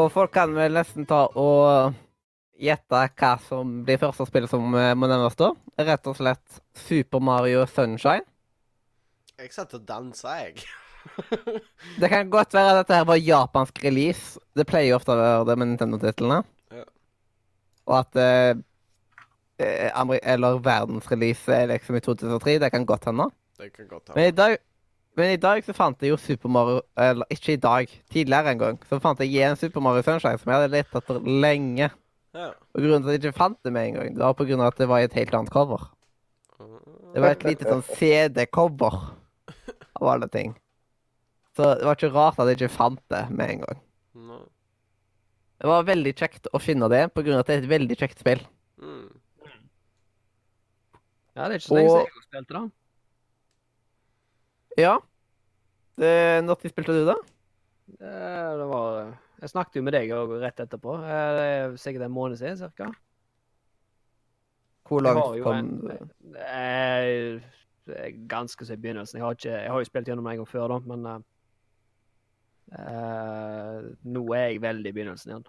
Og folk kan vel nesten ta og gjette hva som blir første spill som eh, må nevnes da. Rett og slett Super Mario Sunshine. Jeg satt og dansa, jeg. Det kan godt være at dette her var japansk release. Det pleier jo ofte å være det med Nintendo-titlene. Ja. Og at eh, eh, eller verdensrelease er liksom i 2003. Det kan godt hende. Det kan godt hende. Men i dag, men i dag så fant jeg jo Super Mario Eller ikke i dag, tidligere en gang. Så fant jeg igjen Super Mario Sunshine, som jeg hadde lett etter lenge. Ja. Og grunnen til at jeg ikke fant det med en gang, det var på grunn av at det var i et helt annet cover. Det var et lite sånn CD-cover av alle ting. Så det var ikke rart at jeg ikke fant det med en gang. No. Det var veldig kjekt å finne det, på grunn av at det er et veldig kjekt spill. Mm. Ja, det er ikke så lenge siden jeg har spilt det. Ja. Det, når spilte du da? Det, det var Jeg snakket jo med deg òg rett etterpå. Eh, Det er sikkert en måned siden, cirka. Hvor langt kom du? Det ganske så i begynnelsen. Jeg har, ikke, jeg har jo spilt gjennom det en gang før, da, men eh, nå er jeg veldig i begynnelsen igjen.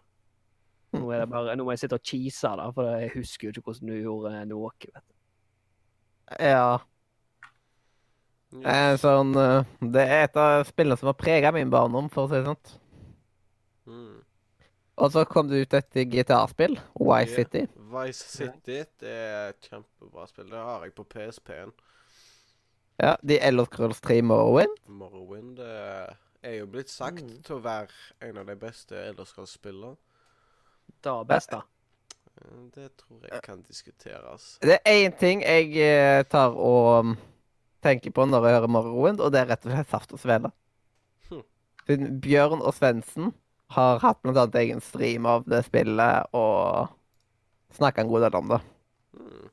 Nå, er det bare, nå må jeg sitte og cheese, da, for jeg husker jo ikke hvordan du gjorde noe. vet du. Ja. Eh, sånn, eh, det er et av spillene som har prega min barndom, for å si det sånn. Mm. Og så kom det ut et GTA-spill, Vice yeah. City. Vice City det er et kjempebra spill. Det har jeg på PSP-en. Ja, The Elder Scrolls 3 Morrowind. Morrowind det er jo blitt sagt Mm. til å være en av de beste Elderskrall-spillene. Da best, da. Eh, Det tror jeg kan diskuteres. Det er én ting jeg tar og um, tenker på når jeg hører Morrowind, og det er rett og slett Saft og Svele. Hm. Bjørn og Svendsen har hatt blant annet egen stream av det spillet og snakka en god del om det. Mm.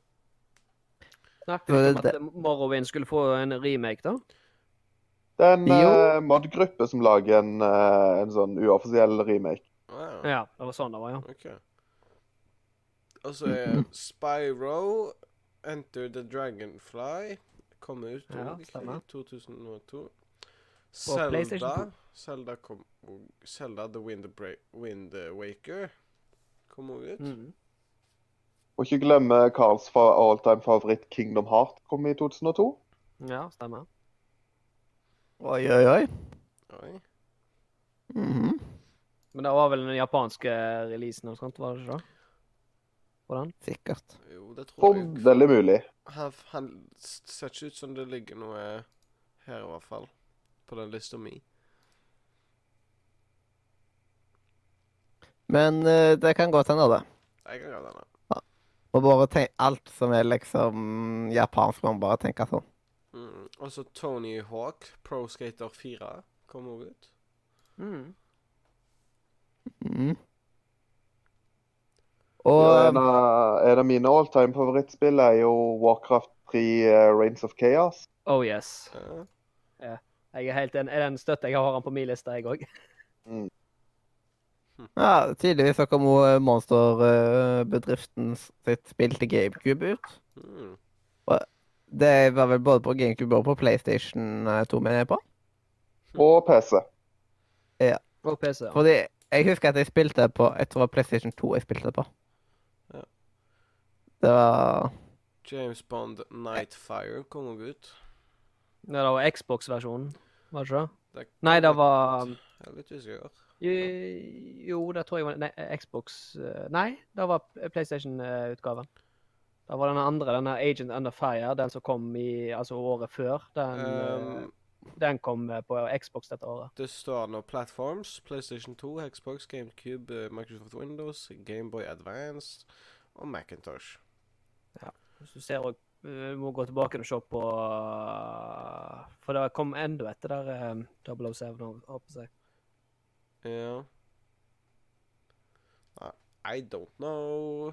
Snakket om at det- Morrowind skulle få en remake, da? Det er en Jo. eh, mod-gruppe som lager en, uh, en sånn uoffisiell remake. Ah, Ja, det var sånn det var, ja. Okay. Og så er Spyro, Enter the Dragonfly kom ut Ja, i 2002. PlayStation Zelda 2. Zelda kom Zelda The Wind, Wind Waker kom òg ut. Mm. Og ikke glemme Karls all-time favoritt Kingdom Heart kom i 2002. Ja, stemmer. Oi, oi, oi. Oi. Mhm. Men det var vel den japanske releasen og sånt, var det ikke det? På den? Sikkert. Jo, det tror For jeg. veldig mulig. Han, han ser ikke ut som det ligger noe her, i hvert fall. På den lista mi. Men eh, det kan godt hende, det. Jeg kan gjøre denne. Og bare tenk, alt som er liksom japansk, må man bare tenke sånn. Mm. Og så Tony Hawk, Pro Skater 4, kom også ut. Mm. Ja, Og en, av, en av mine all-time favorittspill er jo Warcraft 3 uh, Reigns of Chaos. Oh yes. Ja. Jeg er helt enig. Den støtte. jeg har han på min liste, jeg òg. ja, tydeligvis så kom eh, Monsterbedriften sitt spill til GameCube ut. Mm. Det var vel både på GameCube og på PlayStation 2, mener jeg på. Og PC. Ja. Og PC. ja. Fordi jeg husker at jeg spilte på Jeg tror det var PlayStation 2 jeg spilte på. Ja. Det var James Bond Nightfire kom også ut. Det var Xbox-versjonen, var det ikke det? Nei, det var Jeg er litt usikker. Jo, jo, det tror jeg var Nei, Xbox eh, Nei, det var PlayStation-utgaven. Det var den andre, denne Agent Under Fire, den som kom i Altså året før. Den, eh, Um, den kom eh, på Xbox dette året. det står nå Platforms. PlayStation 2, Xbox, GameCube, eh, Microsoft Windows, Gameboy Advance og Macintosh. Hvis du ser òg Du må gå tilbake og se på eh, For det kom enda etter der eh, 007, håper jeg. Ja. I don't know.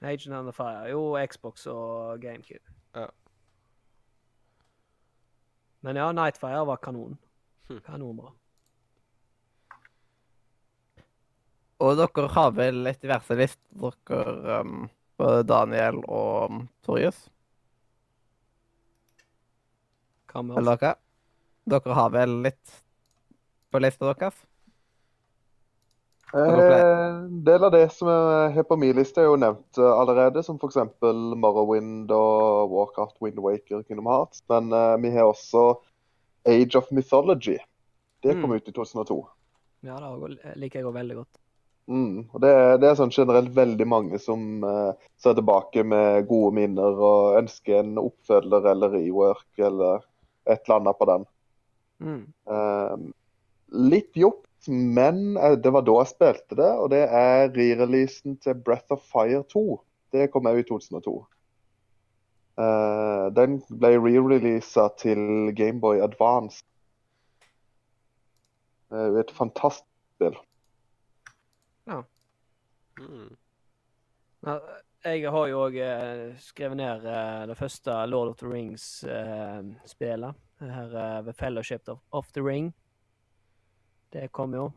Agent Under Fire. Jo, Xbox og GameCube. Ja. Men ja, Nightfire var kanon. Hm. Kanonbra. Og dere har vel etter hvert lister, dere, um, både Daniel og Torjus? Hva med oss? Eller hva? Dere har vel litt på lista deres? Eh, En del av det som er på min liste, er jo nevnt eh, allerede, som f.eks. Morrowind og Warcraft, Wind Waker, Kingdom Hearts. Men uh, vi har også Age of Mythology. Det kom Mm. ut i 2002. Ja, det liker jeg òg veldig godt. Mm. Og det, det er sånn generelt veldig mange som uh, ser tilbake med gode minner og ønsker en oppfølger eller rework eller et eller annet på den. Mm. Uh, litt jobb, men uh, det var da jeg spilte det, og det er re-releasen til Breath of Fire 2. Det kom òg i 2002. Eh, den ble re-releasa til Gameboy Advance. Det jo et fantastisk spill. Mm. Ja, jeg har jo òg eh, skrevet ned eh, det første Lord of the Rings-spelet. her eh, The Fellowship of, the Ring. Det kom jo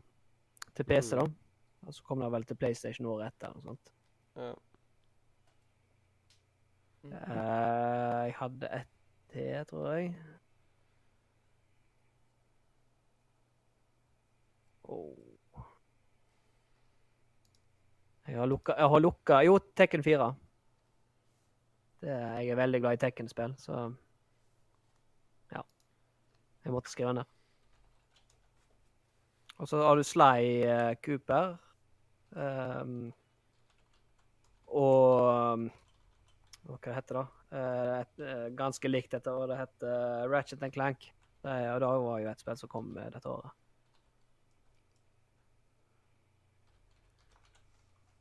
til PC, da. Og så kom det vel til PlayStation året etter. og sånt. Ja. Eh, jeg hadde ett til, tror jeg. Oh. Jeg har lukka, Jo, Tekken 4. Det, jeg er veldig glad i Tekken-spill, så Ja. Jeg måtte skrive ned. Og så har du Sly eh, Cooper. Um, og um, Hva heter det? Eh, et, eh, ganske likt dette, og det heter Ratchet and Clank. Det, og det var jo et spill som kom dette året.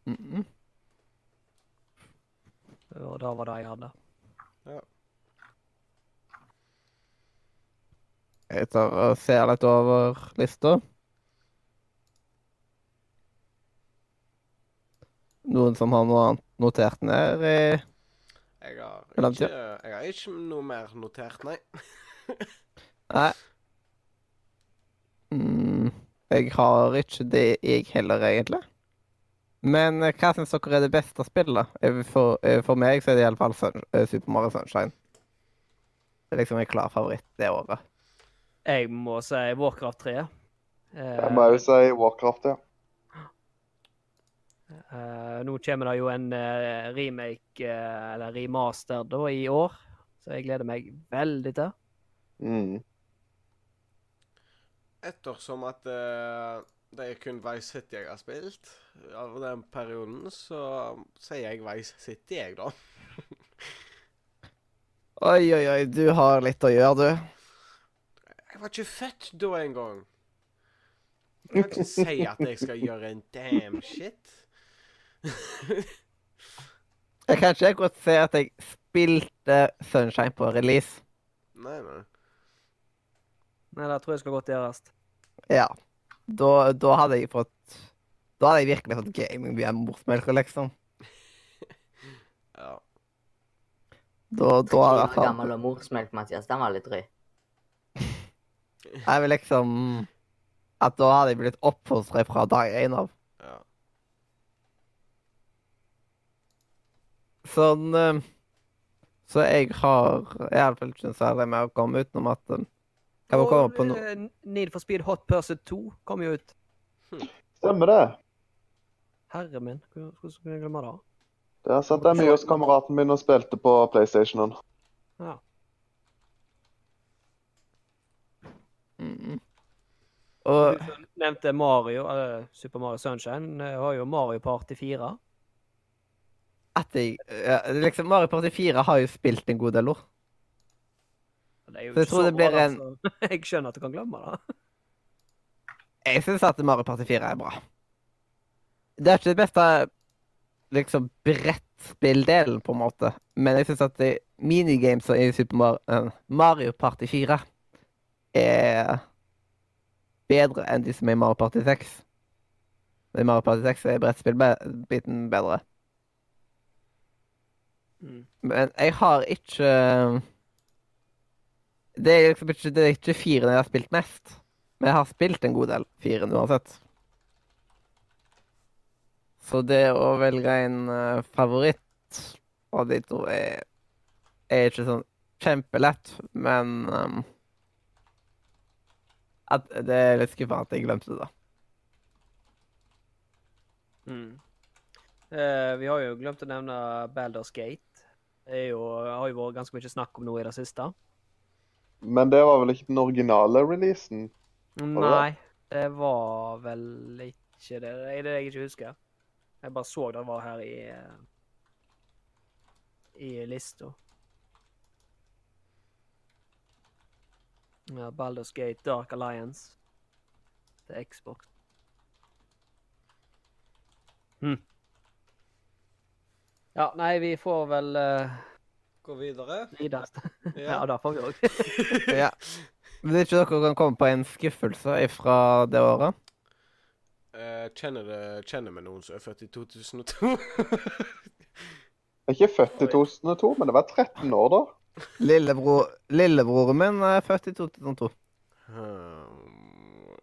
Mhm. Og det var det jeg hadde. Ja. Jeg tar og ser litt over lista. Noen som har noe annet notert ned? i- Jeg har ikke, jeg har ikke noe mer notert, nei. Nei. Mm, jeg har ikke det, jeg heller, egentlig. Men eh, hva syns dere er det beste spillet? For, eh, for meg så er det iallfall eh, Super Mario Sunshine. Det er liksom en klar favoritt det året. Jeg må si Warcraft 3. Eh, Jeg må jo si Warcraft, ja. Uh, nå kommer det jo en uh, remake, uh, eller remaster, da, i år. Så jeg gleder meg veldig til. Mm. Ettersom at det er kun Vice City jeg har spilt av den perioden, så sier jeg Vice City, jeg, da. Oi, oi, oi, du har litt å gjøre, du. Jeg var ikke født da engang. Jeg kan ikke si at jeg skal gjøre en damn shit. Jeg kan ikke godt si at jeg spilte Sunshine på release. Nei, nei. Nei, det tror jeg skal godt gjøres. Ja. Da, da hadde jeg fått Da hadde jeg virkelig fått gaming via morsmelka, liksom. Ja. Da, da hadde jeg fått... gammel og morsmelk, Mathias. Den var litt drøy. Jeg vil liksom At da hadde jeg blitt oppfostret fra dag én av. ja. Sånn eh, Så jeg har iallfall ikke noe særlig med å komme utenom at eh, på noe eh, Need for Speed Hot Pursuit 2 kom jo ut. Stemmer det. Herre min, hvordan kunne jeg glemme det? Der satt jeg mye hos kameraten min og spilte på PlayStationen. Ja. mm. Og Du nevnte Mario, eller Super Mario Sunshine, Jeg har jo Mario Party 4. at jeg ja, liksom Mario Party 4 har jo spilt en god del ord. Det er jo Så jeg ikke tror så det blir bra, en- altså. Jeg skjønner at du kan glemme det. Jeg syns at Mario Party 4 er bra. Det er ikke det beste liksom brettspilldelen, på en måte. Men jeg syns at minigames i Super eh, Mario Party 4 er bedre enn de som er i Mario Party 6. I Mario Party 6 er brettspillbiten bedre. Mm. Men jeg har ikke Det er liksom ikke, det er ikke firen jeg har spilt mest. Men jeg har spilt en god del firen uansett. Så det å velge en uh, favoritt av de to er, er ikke sånn kjempelett, men um, at Det er litt skuffende at jeg glemte det. da. Mm. Uh, vi har jo glemt å nevne Baldur's Gate. Det jo, har jo vært ganske mye snakk om noe i det siste. Men det var vel ikke den originale releasen? Nei, det var vel ikke det. Det er det jeg ikke husker. Jeg bare så det var her i eh, i lista. Ja, Baldur's Gate Dark Alliance til Xbox. Hm. Ja, nei, vi får vel uh, Gå videre. videre. Ja, Ja. det får vi òg. Ja. Men ikke dere kan komme på en skuffelse fra det året? Eh, kjenner, det, kjenner vi noen som er født i 2002? Jeg er ikke født i 2002, men det var 13 år da. Lillebror, lillebroren min er født i 2002. Hmm,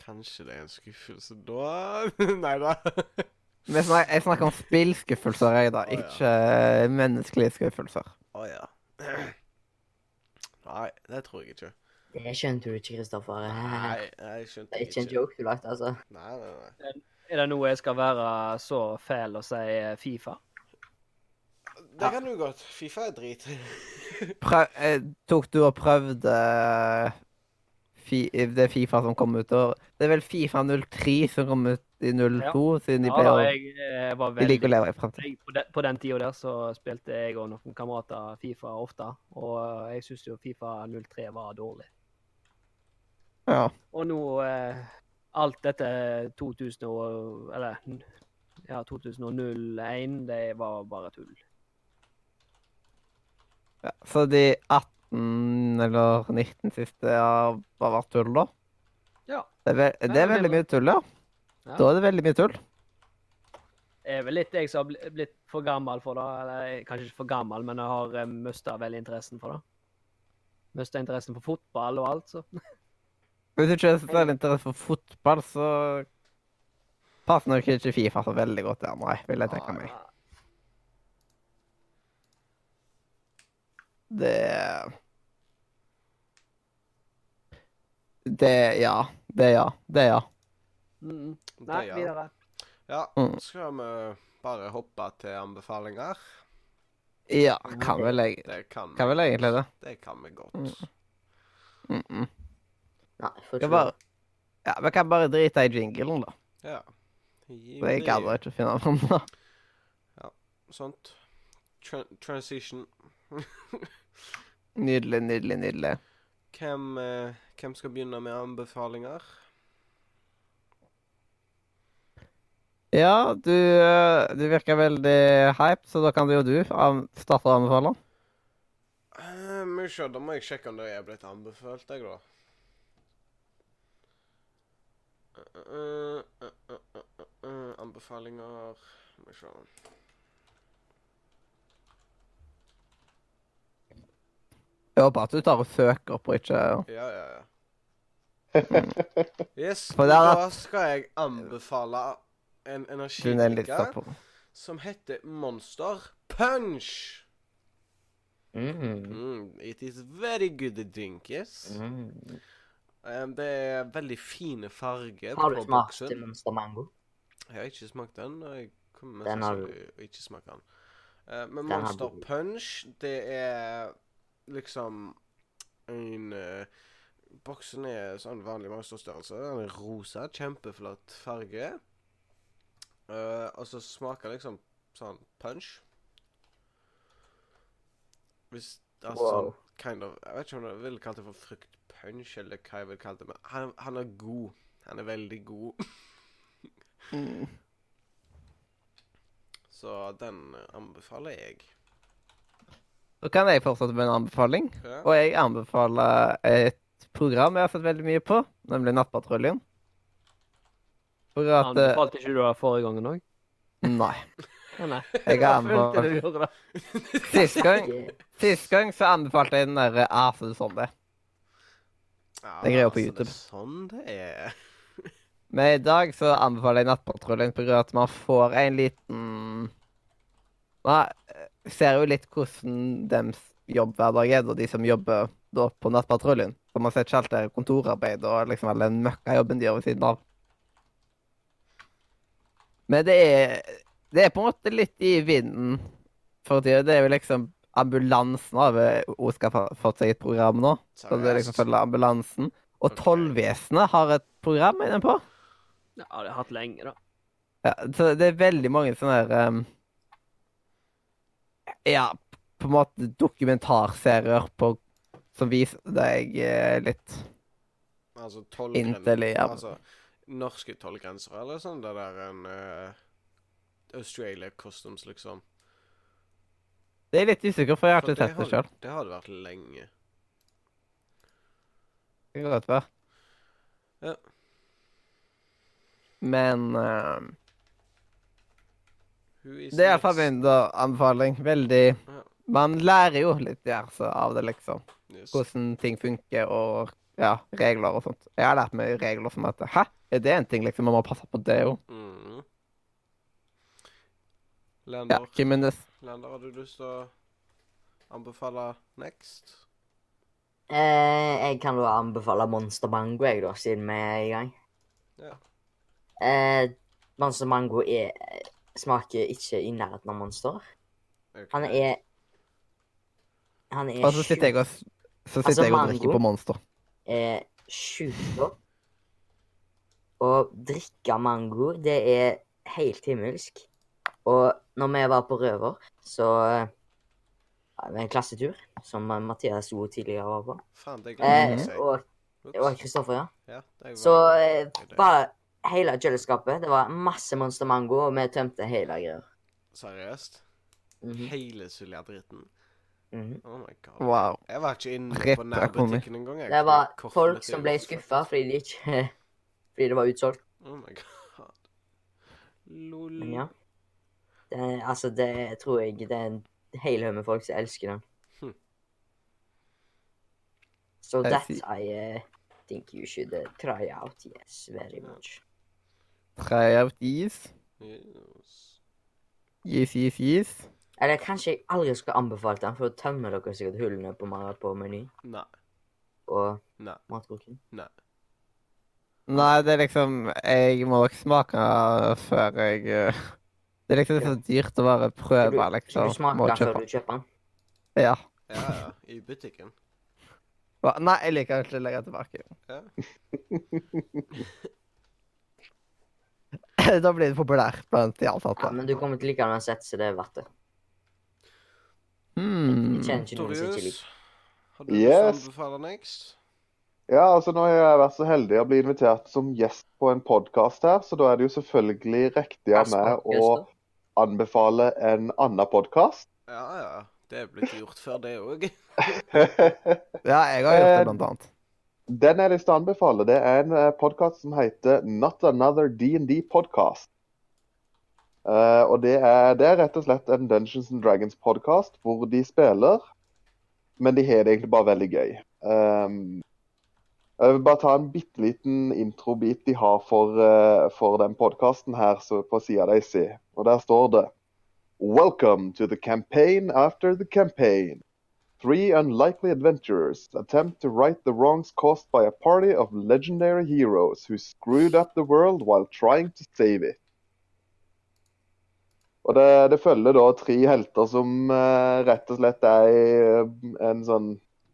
Kanskje det er en skuffelse da? Nei da. Snakker, jeg snakker om spillskuffelser, jeg, da. Å, ja. Ikke eh, menneskelige skuffelser. Å ja. Nei, det tror jeg ikke. Det skjønte du ikke, Kristoffer. Nei, jeg skjønte Det er ikke en joke du lagde, altså. Nei, nei, nei. Er det nå jeg skal være så fæl og si eh, Fifa? Det kan du godt. Fifa er drit. Prøv, eh, tok du og prøvde fi, det Fifa som kom ut? Og det er vel Fifa 03 som kom ut i 02, siden de Ja, pleier å eh, var De liker å leve i fremtiden. på, den, på den tida der så spilte jeg og noen kamerater Fifa ofte. Og eh, jeg syns jo Fifa 03 var dårlig. Ja. Og nå eh, Alt dette 2000 og Eller ja, 2001, det var bare tull. ja. Så de 18 eller 19 siste har vært tull, da? Ja. Det er, ve det Mer er veldig mye tull, ja. Ja. Da er det veldig mye tull. Det er vel litt jeg som har blitt for gammel for det. Eller kanskje ikke for gammel, men jeg har eh, mista veldig interessen for det. Mista interessen for fotball og alt, så. Hvis du ikke har særlig interesse for fotball, så passer nok ikke Fifa så veldig godt der, nei, vil jeg tenke meg. Det Det Ja. Det ja. Det ja. Mm. Det, Nei, ja. videre. Ja, Mm. skal vi bare hoppe til anbefalinger? Ja, kan vel, jeg, Det kan, kan vel egentlig det. Det kan vi godt. Mm. Mm -mm. Nei, Skal bare, ja, vi kan bare drite i jinglen, da. Ja. For jeg gadd ikke å finne fram Ja, Sånt. Tran transition. Nydelig, nydelig, nydelig. Hvem, eh, hvem skal begynne med anbefalinger? Ja, du, eh, du virker veldig hype, så da kan det jo du starte å anbefale. Uh, da må jeg sjekke om det er blitt anbefalt, jeg, da. Uh, uh, uh, anbefalinger Må vi se. Jeg bare at du tar og søker på ikke Ja, ja, ja. Yes, For det er da skal jeg anbefale en Du er energidrikke på. som heter Monster Punch. Mm. Mm, it is very good drink, yes. Mm. Um, det er veldig fine farger Har du på smakt boksen. Monster Mango? Jeg har ikke smakt den, og jeg kommer Den har du. sannsynlig å ikke smake den. Eh, men Den har Monster du. Punch, det er liksom en uh, Boksen er sånn vanlig monsterstørrelse. Den er rosa, kjempeflott farge. Uh, og så smaker liksom sånn punch. Hvis Altså Wow. sånn kind of Jeg vet ikke om jeg ville kalt det for fruktpunch, eller hva jeg ville kalt det, men han, han er god. Han er veldig god. Mm. Så den anbefaler jeg. Så kan jeg fortsette med en anbefaling. Ja. Og jeg anbefaler et program jeg har sett veldig mye på, nemlig Nattpatruljen. For at eh, Anbefalte ikke du det forrige gangen òg? Nei. Nei. Jeg har anbefalt. Sist gang, sist gang så anbefalte jeg den der Ase sånn det. Ja, Det er på altså, YouTube. Det er sånn det er. Men i dag så anbefaler jeg Nattpatruljen på grunn av at man får en liten Man eh, ser jo litt hvordan deres jobbhverdag er, da, de som jobber da på Nattpatruljen. Så man ser ikke alt det kontorarbeid og liksom all den møkkajobben de gjør ved siden av. Men det er Det er på en måte litt i vinden for tida. Det er jo liksom ambulansen har hun skal få fått seg et program nå. Så det er liksom følge ambulansen. Og. Tollvesenet har et program inne på. Ja, det har jeg hatt lenge, da. Ja, så det er veldig mange sånne her ehm, Ja, på en måte dokumentarserier på som viser deg eh, litt Altså tollgrenser Intelligent. Altså norske tollgrenser, eller sånn det der en uh, Australia Customs, liksom. Det er litt usikker, for jeg har For ikke sett det har- sjøl. Det har det vært lenge. Det kan godt være. Ja. Men is det er iallfall min da, anbefaling. Veldig Ja. Man lærer jo litt ja, så, av det, liksom. Yes. Hvordan ting funker, og ja, regler og sånt. Jeg har lært meg regler som at Hæ? Er det en ting, liksom? Man må passe på det jo. Mm. Ja, Lander, Kimenes. Lander, har du lyst til å anbefale next? Eh, jeg kan jo anbefale Monster Mango, jeg, da, siden vi er i gang. Ja. Eh, Monster Mango er, smaker ikke i nærheten av Monster. Ok. Han er Han er Og så sitter jeg og, s- så Altså, jeg og drikker på Monster. er sjukt godt. Å drikke mango, det er helt himmelsk. Og når vi var på Røver, så ja, En klassetur, som Mathias O tidligere var på. Faen, det Eh, glemte jeg å si. og, og Kristoffer, ja. Ja, det var- Så eh, det bare hele kjøleskapet. Det var masse Monster Mango, og vi tømte hele greia. Seriøst? Mhm, Hele suljadritten? Mm -hmm. Oh my god. Wow. Jeg var ikke inne på nærbutikken engang. Det var folk som ble skuffa fordi de ikke Fordi det var utsolgt. Oh my god. Lol. Men ja. Det, altså, det tror jeg det er en hel haug med folk som elsker den. Hm. So that. I uh, think you should uh, try out, yes, very much. Try out is. Yes. Yes, yes, yes. Eller kanskje jeg aldri skulle anbefalt den, for da tømmer dere sikkert hullene på, på meny Nei. og Nei. matkroken. Nei. Nei, det er liksom Jeg må nok smake før jeg eh, Det er liksom så dyrt å bare prøve, du, skal liksom. du smake den før du kjøper den? Ja. Ja, ja. I butikken. Hva? Nei, jeg liker ikke å legge tilbake. Ja. da blir det populært blant de Ja, ansatte. men du kommer til å like den uansett, så det er verdt det. Hmm. Jeg kjenner ikke noen som ikke liker har du Yes. anbefale next? Ja, altså nå har jeg vært så heldig å bli invitert som gjest på en podkast her, så da er det jo selvfølgelig riktig av meg å anbefale en annen podkast. Ja, ja. Det er blitt gjort før, det òg. Ja, jeg har gjort det, blant annet. Den jeg har lyst til anbefale, det er en podkast som heter Not Another D&D Podcast. Uh, og det er, det er rett og slett en Dungeons and Dragons-podkast hvor de spiller, men de har det egentlig bare veldig gøy. Um, jeg vil bare ta en bitte liten introbit de har for, uh, for den podkasten her på sida deres. Og der står det Welcome to the campaign after the campaign. Three unlikely adventurers attempt to right the wrongs caused by a party of legendary heroes who screwed up the world while trying to save it. Og det, det følger da tre helter som uh, rett og slett er i eh, en sånn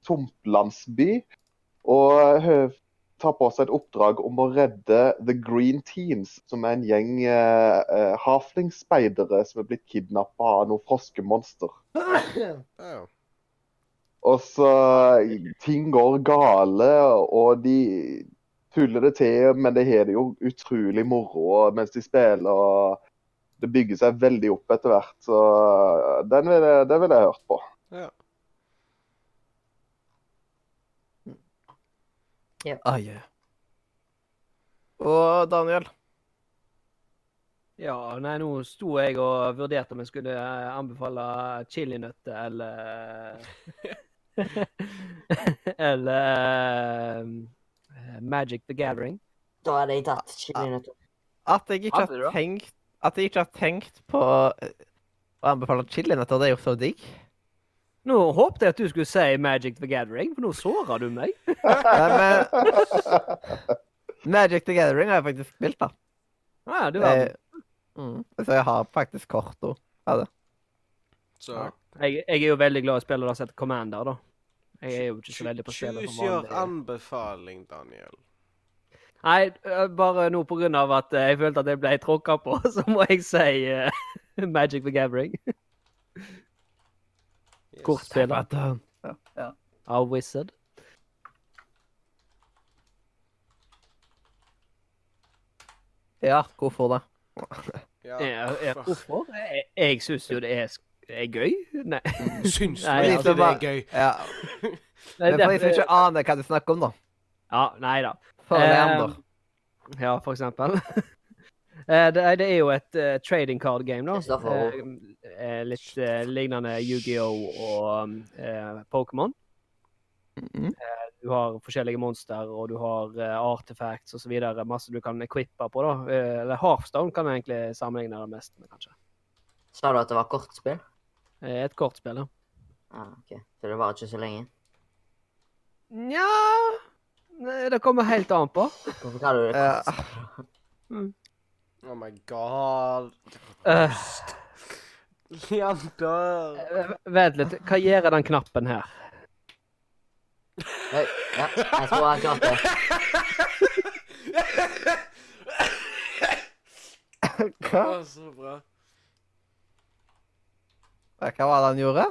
tomtlandsby. Og uh, tar på seg et oppdrag om å redde The Green Teens, som er en gjeng uh, eh, haflingspeidere som er blitt kidnappa av noe froskemonster. Ja. Og så Ting går gale, og de tuller det til, men det har det jo utrolig moro mens de spiller. og Det bygger seg veldig opp etter hvert. Så den vil jeg, det vil jeg hørt på. ja. Ah, yeah. Og Daniel? Ja, nei, nå sto jeg og vurderte om jeg skulle eh, anbefale chilinøtter eller Eller uh, Magic the Gathering. Da hadde jeg tatt chilinøtter. At jeg ikke har tenkt At jeg ikke har tenkt på eh, å anbefale chilinøtter, det er jo så digg. Nå håpte jeg at du skulle si Magic the Gathering, for nå såra du meg. Men Magic the Gathering har jeg faktisk spilt, da. Ah, du har jeg, mm. Så jeg har faktisk korto av det. Så jeg, jeg er jo veldig glad i å spille det som heter Commander, da. Jeg er jo ikke så veldig på spillet choose som your anbefaling, Daniel. Nei, bare nå på grunn av at jeg følte at jeg ble tråkka på, så må jeg si uh, Magic the Gathering Yes. Kortspiller Ja. Ja. av Wizard. ja, hvorfor det? Ja. Ja, hvorfor? Jeg, jeg syns jo det er, er gøy. Nei. Syns du Nei, altså, det er gøy? Ja. Nei, Men for de som ikke aner hva du snakker om, da. Ja, nei da. For Eh, Ja, for eksempel. Eh, det, er- det er jo et uh, trading card game, da. Eh, eh, litt uh, lignende Yu-Gi-Oh! og uh, Pokémon. Mhm. Du har forskjellige monster, og du har uh, artifacts osv. Masse du kan equippe på. da. Eller Hearthstone kan jeg egentlig sammenligne det mest med, kanskje. Sa du at det var kortspill? Eh, et kortspill, ja. Ah, ok. Så det varer ikke så lenge? Nja Det kommer helt an på. Hvorfor kaller du det kortspill? kortspill? Oh my god. Uh, Leander. dør. vent litt. Hva gjør den knappen her? Oi, ja, jeg tror han klarte det. Hva? var så bra. Hva var det han gjorde?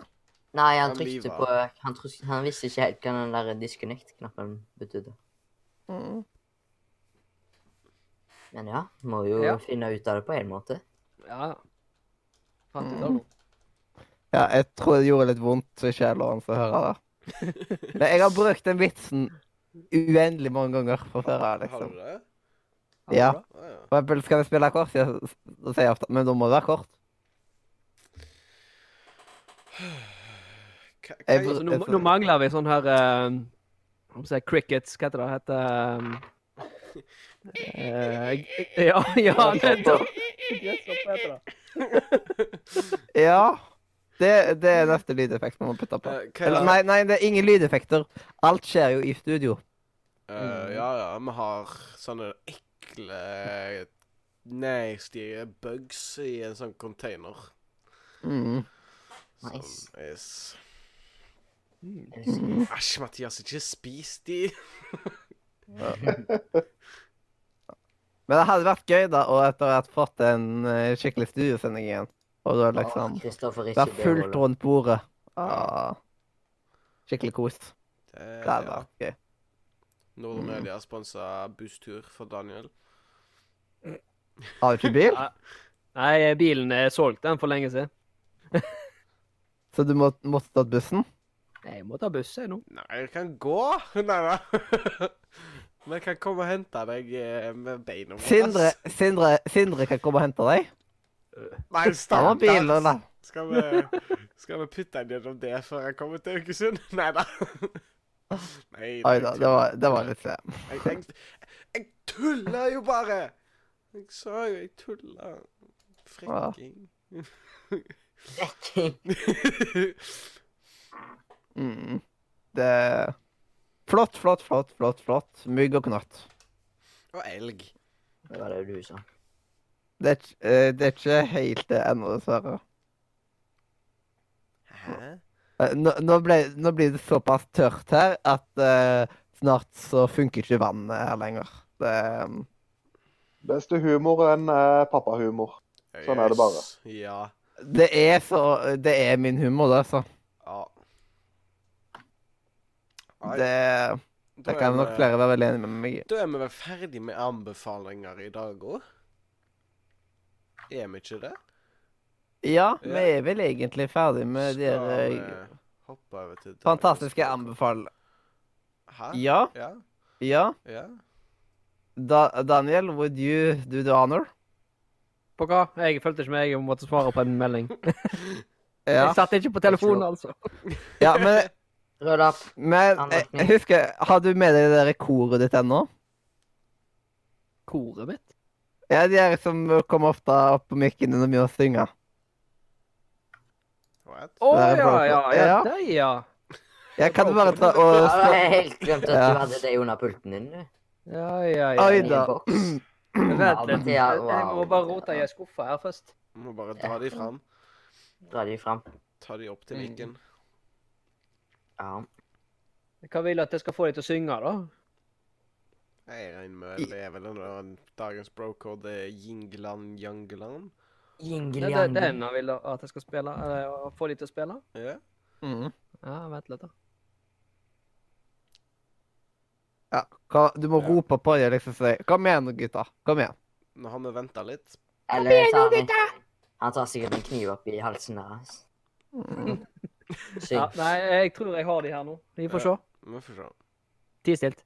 Nei, han Han trykte livet. på Han, trykte, han visste ikke helt hva den der disconnect-knappen betydde. Mm. Men ja, må jo Ja. finne ut av det på en måte. Ja. Fant ut av noe. Ja, jeg tror det gjorde litt vondt i sjela hans å høre det. Men jeg har brukt den vitsen uendelig mange ganger på før. Har liksom. du det? Ja. For eksempel, skal vi spille kort, så sier jeg ofte Men da må det være kort. Hva, Jeg hva, br- Så nå, nå mangler vi sånn her uh, si Crickets, hva heter det? Heter um, uh, Ja, ja, nettopp! Ja. Det, det er neste lydeffekt man må putte på. Eh, hva er Eller, nei, nei, det er ingen lydeffekter. Alt skjer jo i studio. Uh, ja, ja, vi har sånne ekle nasty bugs i en sånn container. Mm. Nice. Sånn yes. Elsker. Æsj, Mathias, ikke spis de. Men det hadde vært gøy da, og etter hvert fått en eh, skikkelig studiosending igjen. Og da liksom Kristoffer Være fullt rundt bordet. Ah. Skikkelig kos. Det, Det hadde ja. vært gøy. Nordmedia sponsa busstur for Daniel. Har du ikke bil? Nei, bilen er solgt den for lenge siden. Så du må, måtte tatt bussen? Nei, Jeg må ta buss, jeg nå. Nei, jeg kan gå. Nei da. Men jeg kan komme og hente deg eh, med beina våre. Sindre, Sindre, Sindre kan komme og hente deg. Nei, Han stakkars. Skal vi, skal vi putte en gjennom det før jeg kommer til Haugesund? Nei da. Nei, Oi da, det var, det var litt slem. Jeg, jeg, jeg tuller jo bare! Jeg sa jo jeg tulla. Frekking. Mm. Det Flott, flott, flott, flott. flott. Mygg og knott. Og elg. Det var det du sa. Det er, eh, det er ikke helt det ennå, dessverre. Hæ? Eh, Nå, nå, ble, nå blir det såpass tørt her at uh, snart så funker ikke vannet her lenger. Det, um, Beste humoren er pappahumor. Sånn er det bare. Ja. Det er så Det er min humor, det, altså. ja. Det, da det kan nok flere være veldig enig med meg i. Da er vi vel ferdig med anbefalinger i dag òg? Er vi ikke det? Ja, vi er vel egentlig ferdig med de eh, fantastiske anbefalingene. Hæ? Ja, Ja? ja. Ja? Da, Daniel, would you do the honor? På hva? Jeg følte ikke meg jeg måtte svare på en melding. Ja, Jeg satt ikke på telefonen, altså. ja men, Rød lapp. men jeg, jeg husker Har du med deg det der koret ditt ennå? Koret mitt? Ja, de der som kommer ofte opp på mikken når vi må synge. What? Å Det er ja, ja, ja, Ja. det, ja. Ja, kan du bare ta og Ja, jeg har helt glemt at Ja. du hadde det under pulten din. du. Ja, ja, ja. Oi I en da. boks. Vent litt. det Jeg jeg må bare rote i skuffa her først. Må bare dra de fram. Dra de fram. Ta de opp til Mm. mikken. Ja. Hva vil du at jeg skal få deg til å synge, da? Jeg regner med det er vel en dagens brocode, er Jingland Jangeland. Det er den han vil at jeg skal spille? Eller få de til å spille? Ja. Mm. Ja, vent litt, da. Ja, hva, du må Ja. rope på dem liksom si Kom igjen, gutta. Kom igjen. Nå har vi venta litt. Eller tar han, han tar sikkert en kniv opp i halsen deres. Mm. Syng. Ja, nei, jeg tror jeg har de her nå. Vi får se. Vi får se. Ti stilt.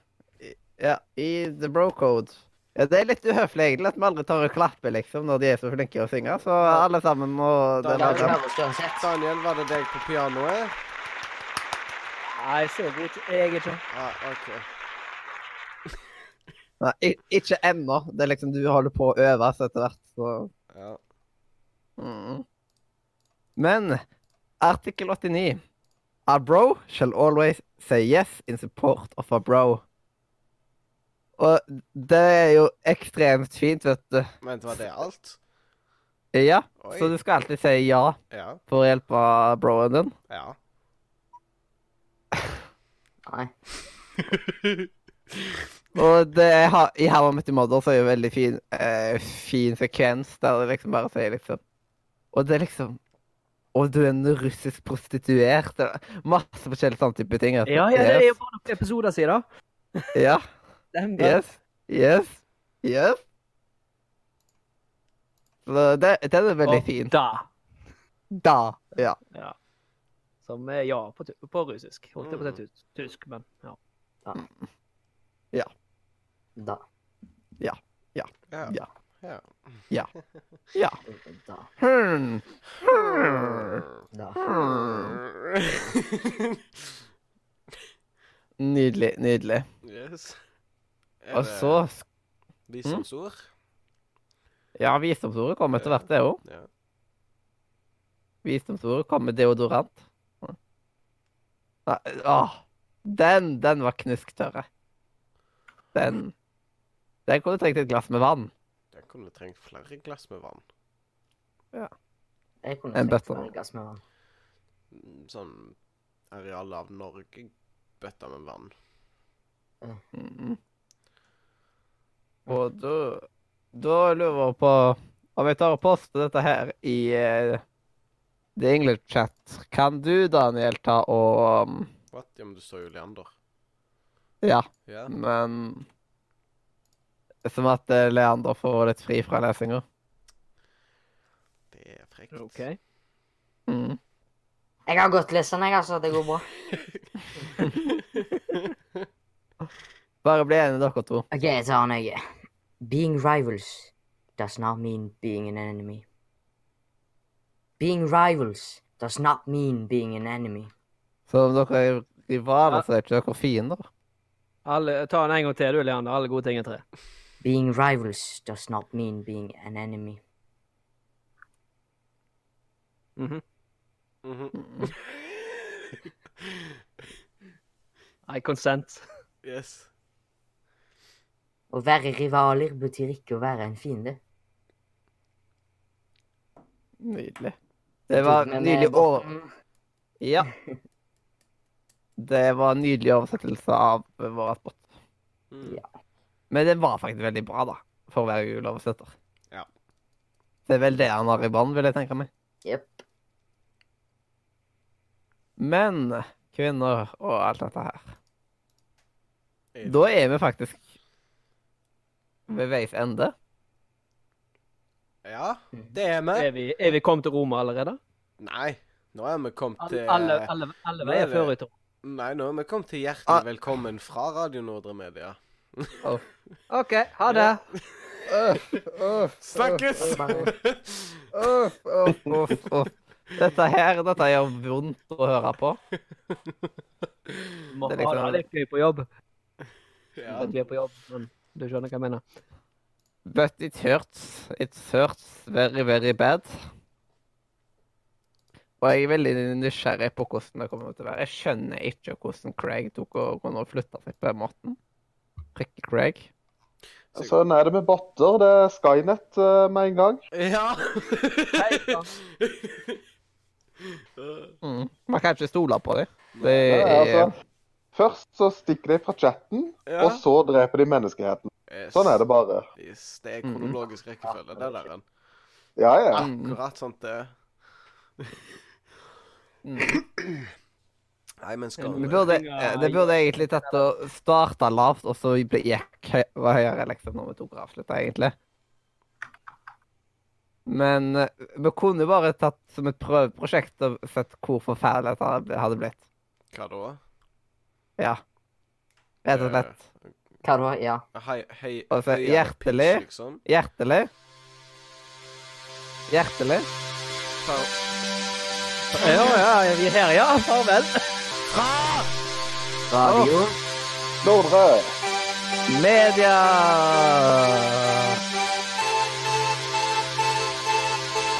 Ja, i The Bro Code. Ja, Det er litt uhøflig egentlig at vi aldri tar og klapper liksom når de er så flinke å synge. Så alle sammen må det være Ja, det bare- høres uansett. Daniel, var det deg på pianoet? Nei, så god ikke er ikke. Ah, OK. Nei, ikke ennå. Det er liksom du holder på å øve så etter hvert, så Ja. mm. Men artikkel 89. A bro shall always say yes in support of a bro. Og det er jo ekstremt fint, vet du. Vent, var det alt? Ja, Oi. så du skal alltid si ja Ja. for å hjelpe broen din. Ja. Nei. Og det er, ha- i How I Met Your Mother så er det jo veldig fin, eh, fin sekvens der det liksom bare sier liksom Og det er liksom Og du er en russisk prostituert. Er Masse forskjellige sånne type ting. altså. Ja, ja, det er jo bare noen episoder siden. Ja. Stemmer. Yes. Yes. Yes. Så det, den er veldig Og fin. Da. Da. Ja. Ja. Som er ja på, på russisk. Holdt jeg på å si tysk, men ja. Da. Ja. Da. Ja. Ja. Ja. ja. Ja. Da. Hrn. Hmm. Da. Nydelig. Nydelig. yes. Og så visdomsord? Ja, visdomsordet kom etter hvert, det òg. Ja. Visdomsordet kom med deodorant. Nei, Åh, den, den var knusktørre. Den Den kunne trengt et glass med vann. Den kunne trengt flere glass med vann. Ja. Jeg kunne En trengt bøtte. flere glass med vann. Mm, Sånn areal av Norge bøtta med vann. Mhm. Og da Da lurer jeg på om jeg tar og poster dette her i eh, The English chat. Kan du, Daniel, ta og um, What? Ja, men du står jo Leander. Ja, yeah. men Som at eh, Leander får litt fri fra lesinga. Det er frekt. OK. Mm. Jeg har godt lest den, jeg, altså. Det går bra. Bare bli enige, dere to. OK, jeg tar den, jeg. Being rivals does not mean being an enemy. Being rivals does not mean being an enemy. Så om dere er rivaler, så er ikke dere fiender. Alle, ta den en gang til, du, Leander. Alle gode ting er tre. Being rivals does not mean being an enemy. Mhm. Mhm. I consent. Yes. Å være rivaler betyr ikke å være en fiende. Nydelig. Det var nydelig over... Ja. Det var en nydelig oversettelse av vår spot. Mm. Ja. Men det var faktisk veldig bra, da, for å være juleoversetter. Ja. Det er vel det han har i bånn, vil jeg tenke meg. Jepp. Men kvinner og alt dette her Er- Da er vi faktisk ved veis ende. Ja, det er vi. Er vi, er vi kommet til Roma allerede? Nei, nå er vi kommet til Alle, alle, alle, er veier før Roma. Nei, nå er vi kommet til hjertelig Ah. velkommen fra Radio Nordre Media. OK, ha det. Snakkes! Uff, uff, uff, uff. Dette her dette gjør vondt å høre på. Må ha liksom- det litt gøy på jobb. ja. At vi er på jobb, men du skjønner hva jeg mener. But it hurts. It hurts very, very bad. Og jeg er veldig nysgjerrig på hvordan det kommer til å være. Jeg skjønner ikke hvordan Craig tok og kunne flytte seg på den måten. Prikke Craig. Sånn er det med botter. Det er Skynet uh, med en gang. Ja. Mm. Man kan ikke stole på dem. Det Ja, er altså, først så stikker de fra chatten, Ja. og så dreper de menneskeheten. Yes. Sånn er det bare. Yes, det er kronologisk rekkefølge, det der. en. Ja, ja. Akkurat sånt det. Mm. Nei, men skal Vi burde, eh, det burde egentlig tatt å starte lavt, og så ble gikk høy- høyere liksom, når vi tok og avslutta, egentlig. Men eh, vi kunne bare tatt som et prøveprosjekt og sett hvor forferdelig dette hadde blitt. Hva da? Ja. Rett og slett. Hva da? Ja. Hei, hei, Altså, høyere hjertelig. pitch, liksom. Hjertelig. Hjertelig. Fa- Ja, ja, vi er her, ja. Farvel. Fra Radio. Nordre. Media!